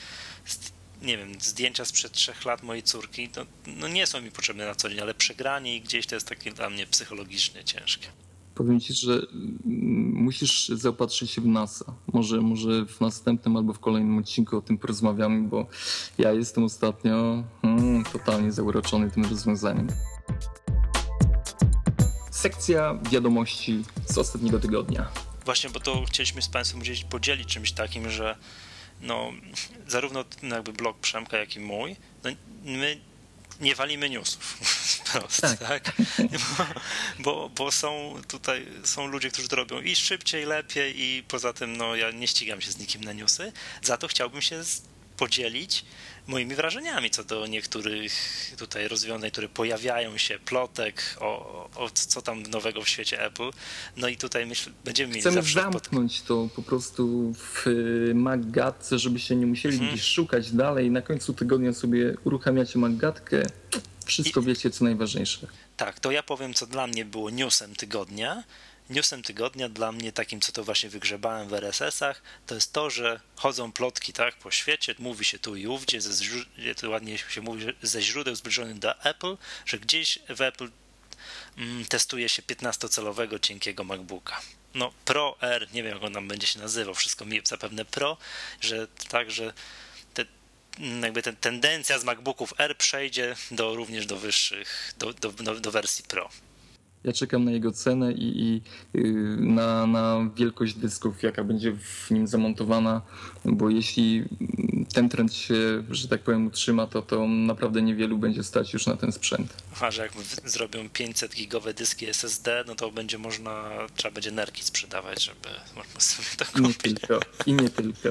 nie wiem, zdjęcia sprzed trzech lat mojej córki, to no nie są mi potrzebne na co dzień, ale przegranie i gdzieś to jest takie dla mnie psychologicznie ciężkie. Powiem ci, że musisz zaopatrzyć się w NASA. Może, może w następnym albo w kolejnym odcinku o tym porozmawiamy, bo ja jestem ostatnio hmm, totalnie zauroczony tym rozwiązaniem. Sekcja wiadomości z ostatniego tygodnia. Właśnie, bo to chcieliśmy z Państwem podzielić czymś takim, że no, zarówno jakby blog Przemka, jak i mój, no, my nie walimy newsów. Prost, tak. tak? Bo, bo, bo, są tutaj są ludzie, którzy to robią i szybciej, lepiej i poza tym no, ja nie ścigam się z nikim na newsy. Za to chciałbym się podzielić moimi wrażeniami co do niektórych tutaj rozwiązań, które pojawiają się, plotek, o, o co tam nowego w świecie Apple. No i tutaj myślę, będziemy mieli Chcemy zamknąć to po prostu w Maggatce, żeby się nie musieli hmm. gdzieś szukać dalej. Na końcu tygodnia sobie uruchamiacie Maggatkę. Wszystko I... wiecie, co najważniejsze. Tak, to ja powiem, co dla mnie było newsem tygodnia newsem tygodnia dla mnie, takim co to właśnie wygrzebałem w RSS-ach, to jest to, że chodzą plotki tak po świecie, mówi się tu i ówdzie, ze, to ładnie się mówi, ze źródeł zbliżonych do Apple, że gdzieś w Apple mm, testuje się 15-calowego cienkiego MacBooka. No Pro R, nie wiem jak on tam będzie się nazywał, wszystko mi zapewne Pro, że także mm, jakby ten tendencja z MacBooków R przejdzie do, również do wyższych, do, do, do, do wersji Pro. Ja czekam na jego cenę i, i y, na, na wielkość dysków, jaka będzie w nim zamontowana, bo jeśli ten trend się, że tak powiem, utrzyma, to, to naprawdę niewielu będzie stać już na ten sprzęt. A że jak zrobią 500 gigowe dyski SSD, no to będzie można, trzeba będzie nerki sprzedawać, żeby można sobie to kupić. Nie tylko, i nie tylko.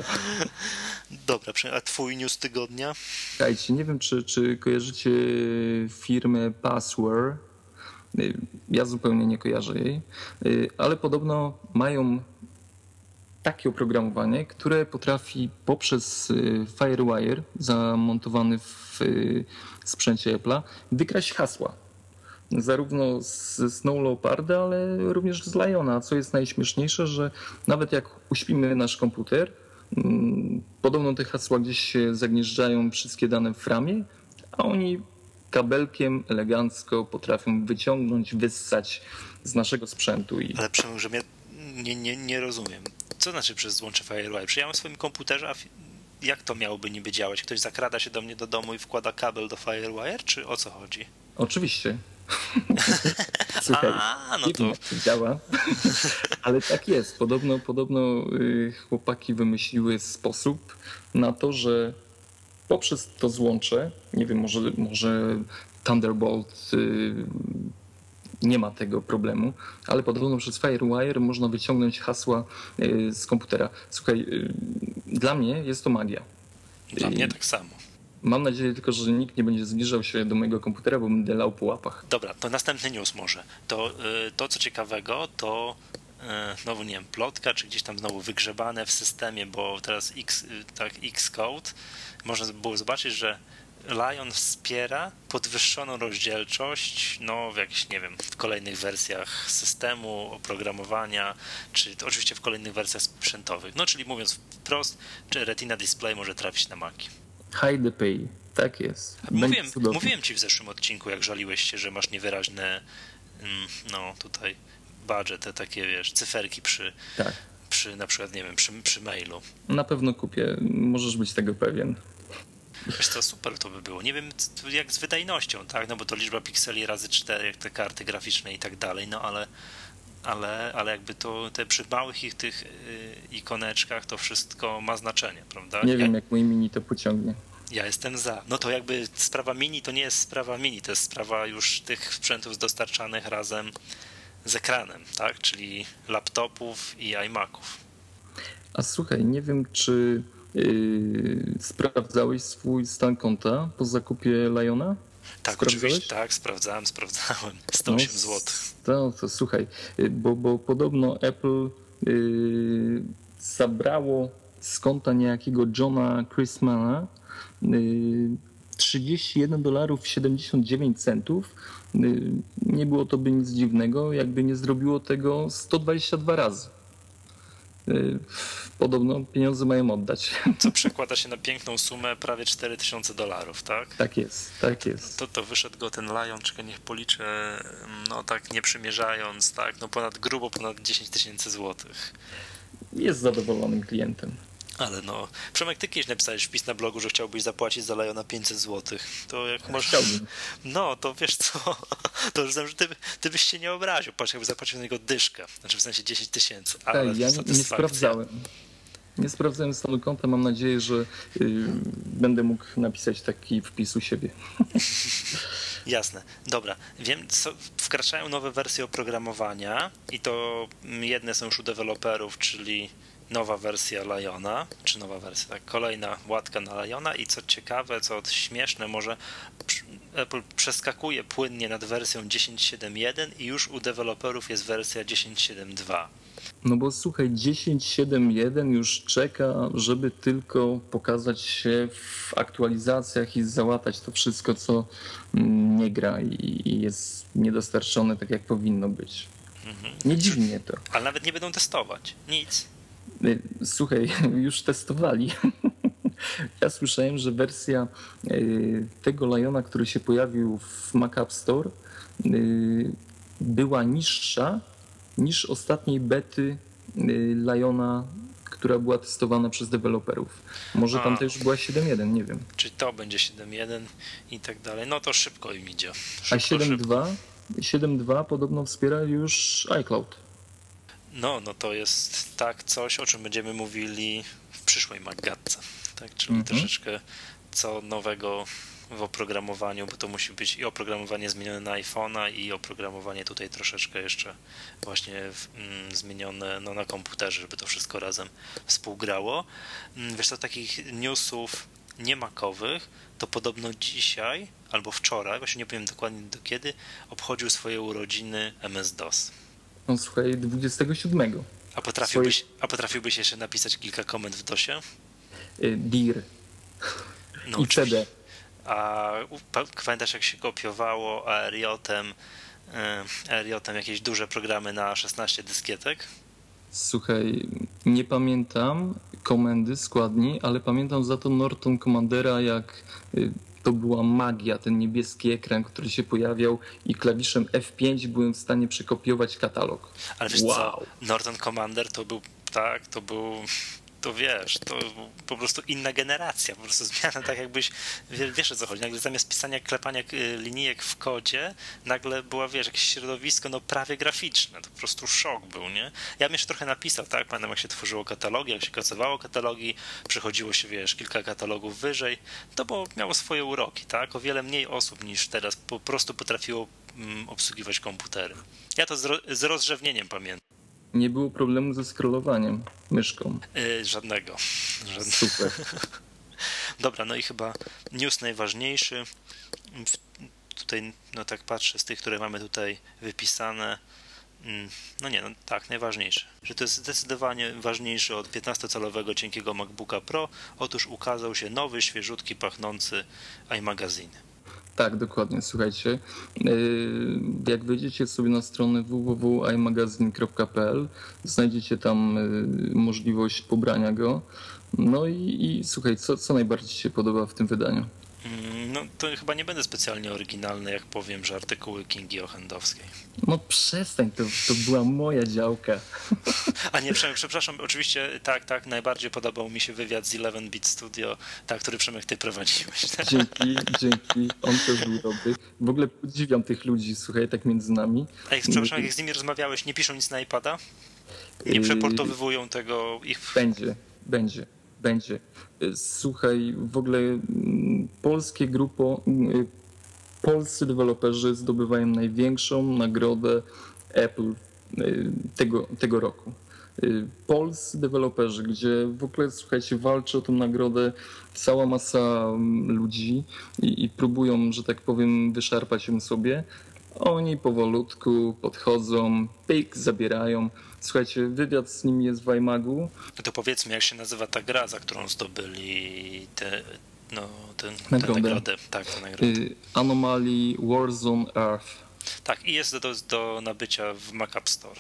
Dobra, a twój news tygodnia? Słuchajcie, nie wiem, czy, czy kojarzycie firmę Password, ja zupełnie nie kojarzę jej, y, ale podobno mają takie oprogramowanie, które potrafi poprzez y, Firewire zamontowany w sprzęcie Apple'a wykraść hasła. Zarówno z Snow Leoparda, ale również z Liona. Co jest najśmieszniejsze, że nawet jak uśpimy nasz komputer, mm, podobno te hasła gdzieś zagnieżdżają wszystkie dane w ramie, a oni kabelkiem elegancko potrafią wyciągnąć, wyssać z naszego sprzętu. I... Ale że mnie nie, nie, nie rozumiem. Co znaczy przez złącze Firewire? Przecież ja mam w swoim komputerze, a jak to miałoby niby działać? Ktoś zakrada się do mnie do domu i wkłada kabel do Firewire, czy o co chodzi? Oczywiście. Słuchaj, A, no to działa, ale tak jest. Podobno, podobno y, chłopaki wymyśliły sposób na to, że poprzez to złącze, nie wiem, może, może Thunderbolt y, nie ma tego problemu, ale podobno przez FireWire można wyciągnąć hasła y, z komputera. Słuchaj, dla mnie jest to magia. Dla mnie tak samo. Mam nadzieję tylko, że nikt nie będzie zbliżał się do mojego komputera, bo będę lał po łapach. Dobra, to następny news może. To, to co ciekawego, to znowu nie wiem, plotka, czy gdzieś tam znowu wygrzebane w systemie, bo teraz X, tak, Xcode można było zobaczyć, że Lion wspiera podwyższoną rozdzielczość, no w jakichś, nie wiem, w kolejnych wersjach systemu, oprogramowania, czy oczywiście w kolejnych wersjach sprzętowych. No czyli mówiąc wprost, czy Retina Display może trafić na Maki. High pay, tak jest. Mówiłem, mówiłem ci w zeszłym odcinku, jak żaliłeś się, że masz niewyraźne, no tutaj budget, te takie, wiesz, cyferki przy, tak. przy na przykład, nie wiem, przy, przy mailu. Na pewno kupię, możesz być tego pewien. Wiesz co, super to by było. Nie wiem jak z wydajnością, tak, no bo to liczba pikseli razy 4, jak te karty graficzne i tak dalej, no ale ale, ale jakby to te przy małych ich tych y, ikoneczkach to wszystko ma znaczenie, prawda? Nie wiem, jak mój mini to pociągnie. Ja jestem za. No to jakby sprawa mini to nie jest sprawa mini, to jest sprawa już tych sprzętów dostarczanych razem z ekranem, tak? Czyli laptopów i iMaców. A słuchaj, nie wiem, czy yy, sprawdzałeś swój stan konta po zakupie Liona? Tak, oczywiście, tak, sprawdzałem, sprawdzałem. 108 no, zł. To, to słuchaj, y, bo, bo podobno Apple yy, zabrało z konta niejakiego Johna Chrismana yy, 31 dolarów 79 centów. Yy, nie było to by nic dziwnego, jakby nie zrobiło tego 122 razy. Y, podobno pieniądze mają oddać. Co przekłada się na piękną sumę prawie 4000 dolarów, tak? Tak jest, tak jest. To, to wyszedł go ten Lion, czekaj, niech policzę, no tak nie przymierzając, tak, no ponad grubo ponad 10 tysięcy złotych. Jest zadowolonym klientem. Ale no, Przemek, ty kiedyś napisałeś wpis na blogu, że chciałbyś zapłacić za Liona 500 zł. To jak możesz... Chciałbym. No, to wiesz co, to już znam, że ty, ty byś się nie obraził. Patrz, jakby zapłacił na niego dyszkę. Znaczy w sensie 10 tysięcy. Tak, ja nie, nie sprawdzałem. Nie sprawdzałem stanu konta. Mam nadzieję, że yy, będę mógł napisać taki wpis u siebie. Jasne. Dobra. Wiem, co, wkraczają nowe wersje oprogramowania i to jedne są już u deweloperów, czyli nowa wersja Liona, czy nowa wersja, tak, kolejna łatka na Liona i co ciekawe, co śmieszne, może Apple przeskakuje płynnie nad wersją 10.7.1 i już u deweloperów jest wersja 10.7.2. No bo słuchaj, 10.7.1 już czeka, żeby tylko pokazać się w aktualizacjach i załatać to wszystko, co mm, nie gra i jest niedostarczone tak, jak powinno być. Mhm. Nie dziwnie to. Ale nawet nie będą testować. Nic. Y, słuchaj, już testowali. Ja słyszałem, że wersja y, tego Liona, który się pojawił w Mac App Store, y, była niższa niż ostatniej bety Liona, która była testowana przez deweloperów. Może tam też była 7.1, nie wiem. Czy to będzie 7.1 i tak dalej. No to szybko im idzie. Szybko, A 7.2 7.2 podobno wspiera już iCloud. No, no to jest tak coś, o czym będziemy mówili w przyszłej Magatce. Tak, czyli mm -hmm. troszeczkę co nowego w oprogramowaniu, bo to musi być i oprogramowanie zmienione na iPhone'a i oprogramowanie tutaj troszeczkę jeszcze właśnie mm, zmienione no, na komputerze, żeby to wszystko razem współgrało. Mm, wiesz co, takich newsów niemakowych, to podobno dzisiaj albo wczoraj, właśnie nie powiem dokładnie do kiedy, obchodził swoje urodziny MS-DOS. No słuchaj, 27. A potrafiłbyś, Swoje... a potrafiłbyś jeszcze napisać kilka komend w DOSie? Y, dir. No, I CD. A pamiętasz jak się kopiowało ARJ-em, y, ARJ-em jakieś duże programy na 16 dyskietek? Słuchaj, nie pamiętam komendy składni, ale pamiętam za to Norton Commandera, jak y, to była magia, ten niebieski ekran, który się pojawiał i klawiszem F5 byłem w stanie przekopiować katalog. Ale wiesz wow. co, Norton Commander to był, tak, to był to wiesz, to po prostu inna generacja, po prostu zmiana, tak jakbyś, wiesz o co chodzi, nagle zamiast pisania, klepania y, linijek w kodzie, nagle była, wiesz, jakieś środowisko, no prawie graficzne, to po prostu szok był, nie? Ja bym jeszcze trochę napisał, tak, pamiętam jak się tworzyło katalogi, jak się kasowało katalogi, przechodziło się, wiesz, kilka katalogów wyżej, to było, miało swoje uroki, tak, o wiele mniej osób niż teraz po prostu potrafiło mm, obsługiwać komputery. Ja to z, z rozrzewnieniem pamiętam. Nie było problemu ze scrollowaniem myszką. Yy, żadnego. żadnego. Super. Dobra, no i chyba news najważniejszy. Tutaj, no tak patrzę z tych, które mamy tutaj wypisane. Mm, no nie, no tak, najważniejszy. Że to jest zdecydowanie ważniejszy od 15-calowego cienkiego MacBooka Pro. Otóż ukazał się nowy, świeżutki, pachnący iMagazine. Tak, dokładnie. Słuchajcie, y, jak wejdziecie sobie na stronę www.imagazine.pl, znajdziecie tam y, możliwość pobrania go. No i, i słuchaj, co, co najbardziej się podoba w tym wydaniu? Mm, no to chyba nie będę specjalnie oryginalny, jak powiem, że artykuły Kingi Ochendowskiej. No przestań, to, to była moja działka. A nie, Przemek, przepraszam, oczywiście tak, tak, najbardziej podobał mi się wywiad z 11 Bit Studio, tak, który Przemek ty prowadziłeś. Dzięki, dzięki, on też był dobry. W ogóle podziwiam tych ludzi, słuchaj, tak między nami. A jak, przepraszam, jak z nimi rozmawiałeś, nie piszą nic na iPada? Nie yy, przeportowywują tego ich... Będzie, będzie będzie. Słuchaj, w ogóle polskie grupo, mm, polscy deweloperzy zdobywają największą nagrodę Apple y, tego, tego roku. Y, polscy deweloperzy, gdzie w ogóle, słuchajcie, walczy o tę nagrodę cała masa mm, ludzi i, i próbują, że tak powiem, wyszarpać ją sobie. Oni powolutku podchodzą, pyk, zabierają. Słuchajcie, wywiad z nim jest w iMagu. To powiedzmy, jak się nazywa ta gra, za którą zdobyli te, no, ten, nagrodę. tę nagrodę. Tak, tę nagrodę. Y, Anomaly Warzone Earth. Tak, i jest do, do nabycia w Mac App Store.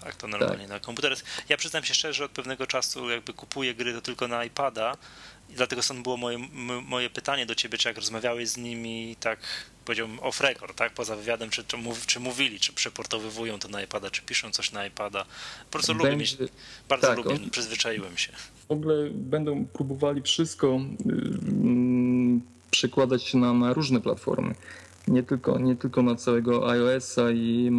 Tak, to normalnie tak. na komputer. Ja przyznam się szczerze, że od pewnego czasu jakby kupuję gry to tylko na iPada i dlatego stąd było moje, moje pytanie do ciebie, czy jak rozmawiałeś z nimi tak powiedziałbym off record, tak, poza wywiadem, czy, czy, mów, czy mówili, czy przeportowywują to na iPada, czy piszą coś na iPada. Po prostu Będzie, lubię mieć, bardzo tak, lubię, on, przyzwyczaiłem się. W ogóle będą próbowali wszystko yy, przekładać na, na różne platformy. Nie tylko, nie tylko na całego iOS-a i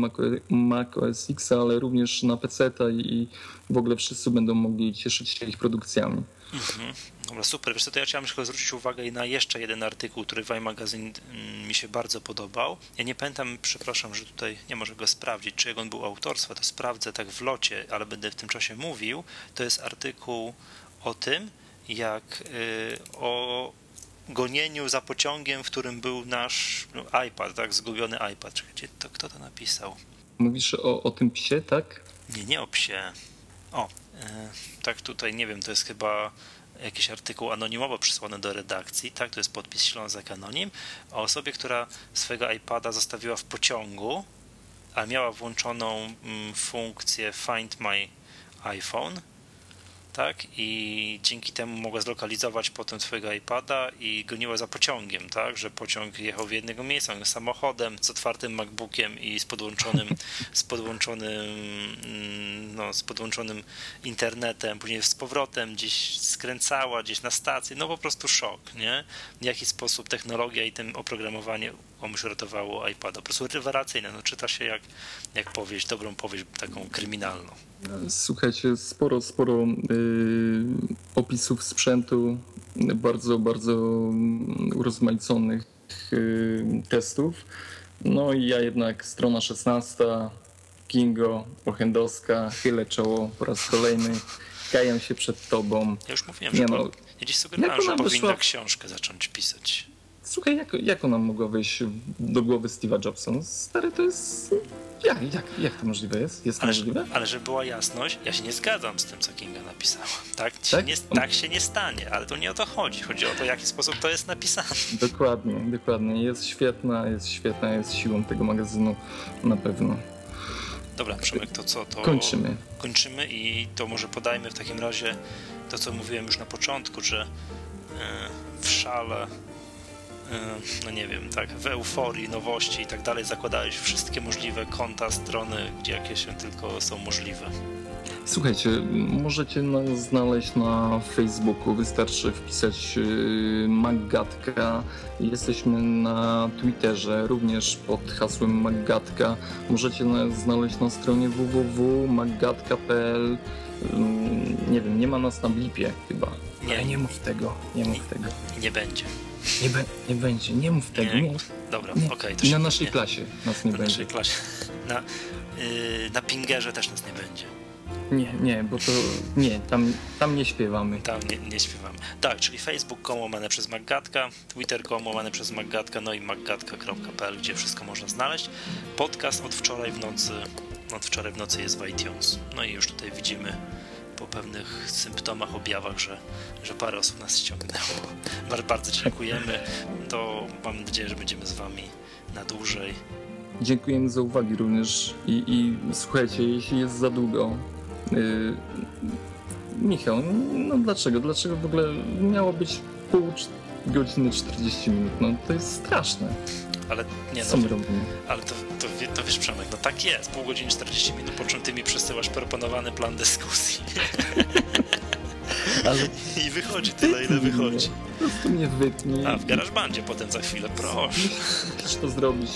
Mac, OS X, ale również na PC-a i w ogóle wszyscy będą mogli cieszyć się ich produkcjami. Mhm. Dobra, super. Wiesz to ja chciałem tylko zwrócić uwagę na jeszcze jeden artykuł, który w iMagazine mm, mi się bardzo podobał. Ja nie pamiętam, przepraszam, że tutaj nie może go sprawdzić, czy on był autorstwa, to sprawdzę tak w locie, ale będę w tym czasie mówił. To jest artykuł o tym, jak y, o gonieniu za pociągiem, w którym był nasz no, iPad, tak, zgubiony iPad. Czekajcie, to kto to napisał? Mówisz o, o tym psie, tak? Nie, nie o psie. O, y, tak tutaj, nie wiem, to jest chyba jakiś artykuł anonimowo przysłany do redakcji, tak, to jest podpis Ślązak Anonim, o osobie, która swojego iPada zostawiła w pociągu, a miała włączoną mm, funkcję Find My iPhone tak? I dzięki temu mogła zlokalizować potem swojego iPada i goniła za pociągiem, tak? Że pociąg jechał w jednego miejsca, samochodem z otwartym MacBookiem i z podłączonym, z podłączonym, mm, no, z podłączonym internetem, później z powrotem gdzieś skręcała, gdzieś na stację, no po prostu szok, nie? W jaki sposób technologia i tym oprogramowanie komuś uratowało iPada. Po prostu rewelacyjne, no czyta się jak, jak powieść, dobrą powieść taką kryminalną. Słuchajcie, sporo, sporo y, opisów sprzętu, bardzo, bardzo urozmaiconych y, testów. No i ja jednak strona 16, Kingo, Ochendowska, chylę czoło po raz kolejny, kaję się przed tobą. Ja już mówiłem, Nie że no, po, ja dziś sugerowałem, że powinna wyszła... książkę zacząć pisać. Słuchaj, jak, jak ona mogła wejść do głowy Steve'a Jobsa? No, stary, to jest jak, jak, jak to możliwe jest? Jest to ale, możliwe? Ale żeby była jasność, ja się nie zgadzam z tym, co Kinga napisała. Tak, tak? Nie, tak się nie stanie, ale to nie o to chodzi. Chodzi o to, w jaki sposób to jest napisane. Dokładnie, dokładnie. Jest świetna, jest świetna, jest siłą tego magazynu na pewno. Dobra, Przemek, to co? To kończymy. Kończymy i to może podajmy w takim razie to, co mówiłem już na początku, że e, w szale no nie wiem, tak, w euforii, nowości i tak dalej zakładałeś wszystkie możliwe konta, strony, gdzie jakie się tylko są możliwe. Słuchajcie, możecie nas znaleźć na Facebooku, wystarczy wpisać y, Maggatka. Jesteśmy na Twitterze, również pod hasłem Maggatka. Możecie nas znaleźć na stronie www.maggatka.pl. Mm, nie wiem, nie ma nas na blipie chyba. Nie, nie mów tego, nie mów tego. Nie będzie. Nie, be, nie będzie, nie mów tego. Nie. nie. Dobra, okej. Okay, I na naszej klasie nas nie na będzie. Naszej klasie. Na, yy, na Pingerze też nas nie będzie. Nie, nie, bo to nie, tam, tam nie śpiewamy. Tam nie, nie śpiewamy. Tak, czyli Facebook.com łamane przez Maggatka, Twitter.com łamane przez Maggatka, no i maggatka.pl, gdzie wszystko można znaleźć. Podcast od wczoraj w nocy, od wczoraj w nocy jest w iTunes. No i już tutaj widzimy po pewnych symptomach, objawach, że, że parę osób nas ściągnęło. Bardzo dziękujemy. To mam nadzieję, że będziemy z wami na dłużej. Dziękujemy za uwagi również i, i słuchajcie, jeśli jest za długo, Yy, Michał, no dlaczego? Dlaczego w ogóle miało być pół godziny 40 minut? No to jest straszne. Ale nie, no? Ale to, to, to wiesz, Przemek, no tak jest, pół godziny 40 minut, po czym ty mi przesyłasz proponowany plan dyskusji. Ale I wychodzi tyle, ile wychodzi. Po prostu mnie wytnij. A, w garażbandzie potem za chwilę, proszę. Musisz to zrobić.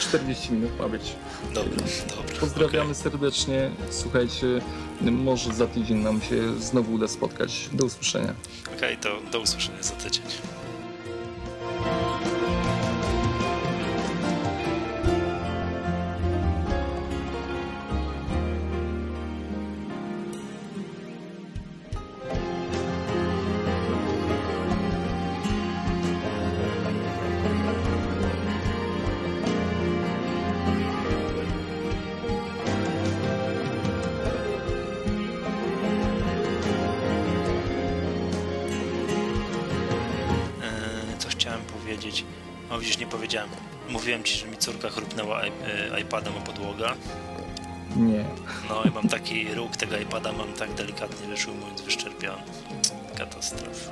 40 minut ma być. Dobra, dobra. Pozdrawiamy okay. serdecznie. Słuchajcie, może za tydzień nam się znowu uda spotkać. Do usłyszenia. Okej, okay, to do usłyszenia za tydzień. iPadem o podłogę. Nie. No i mam taki róg tego iPada, mam tak delikatnie rzecz ujmując wyszczerpiony. Katastrofa.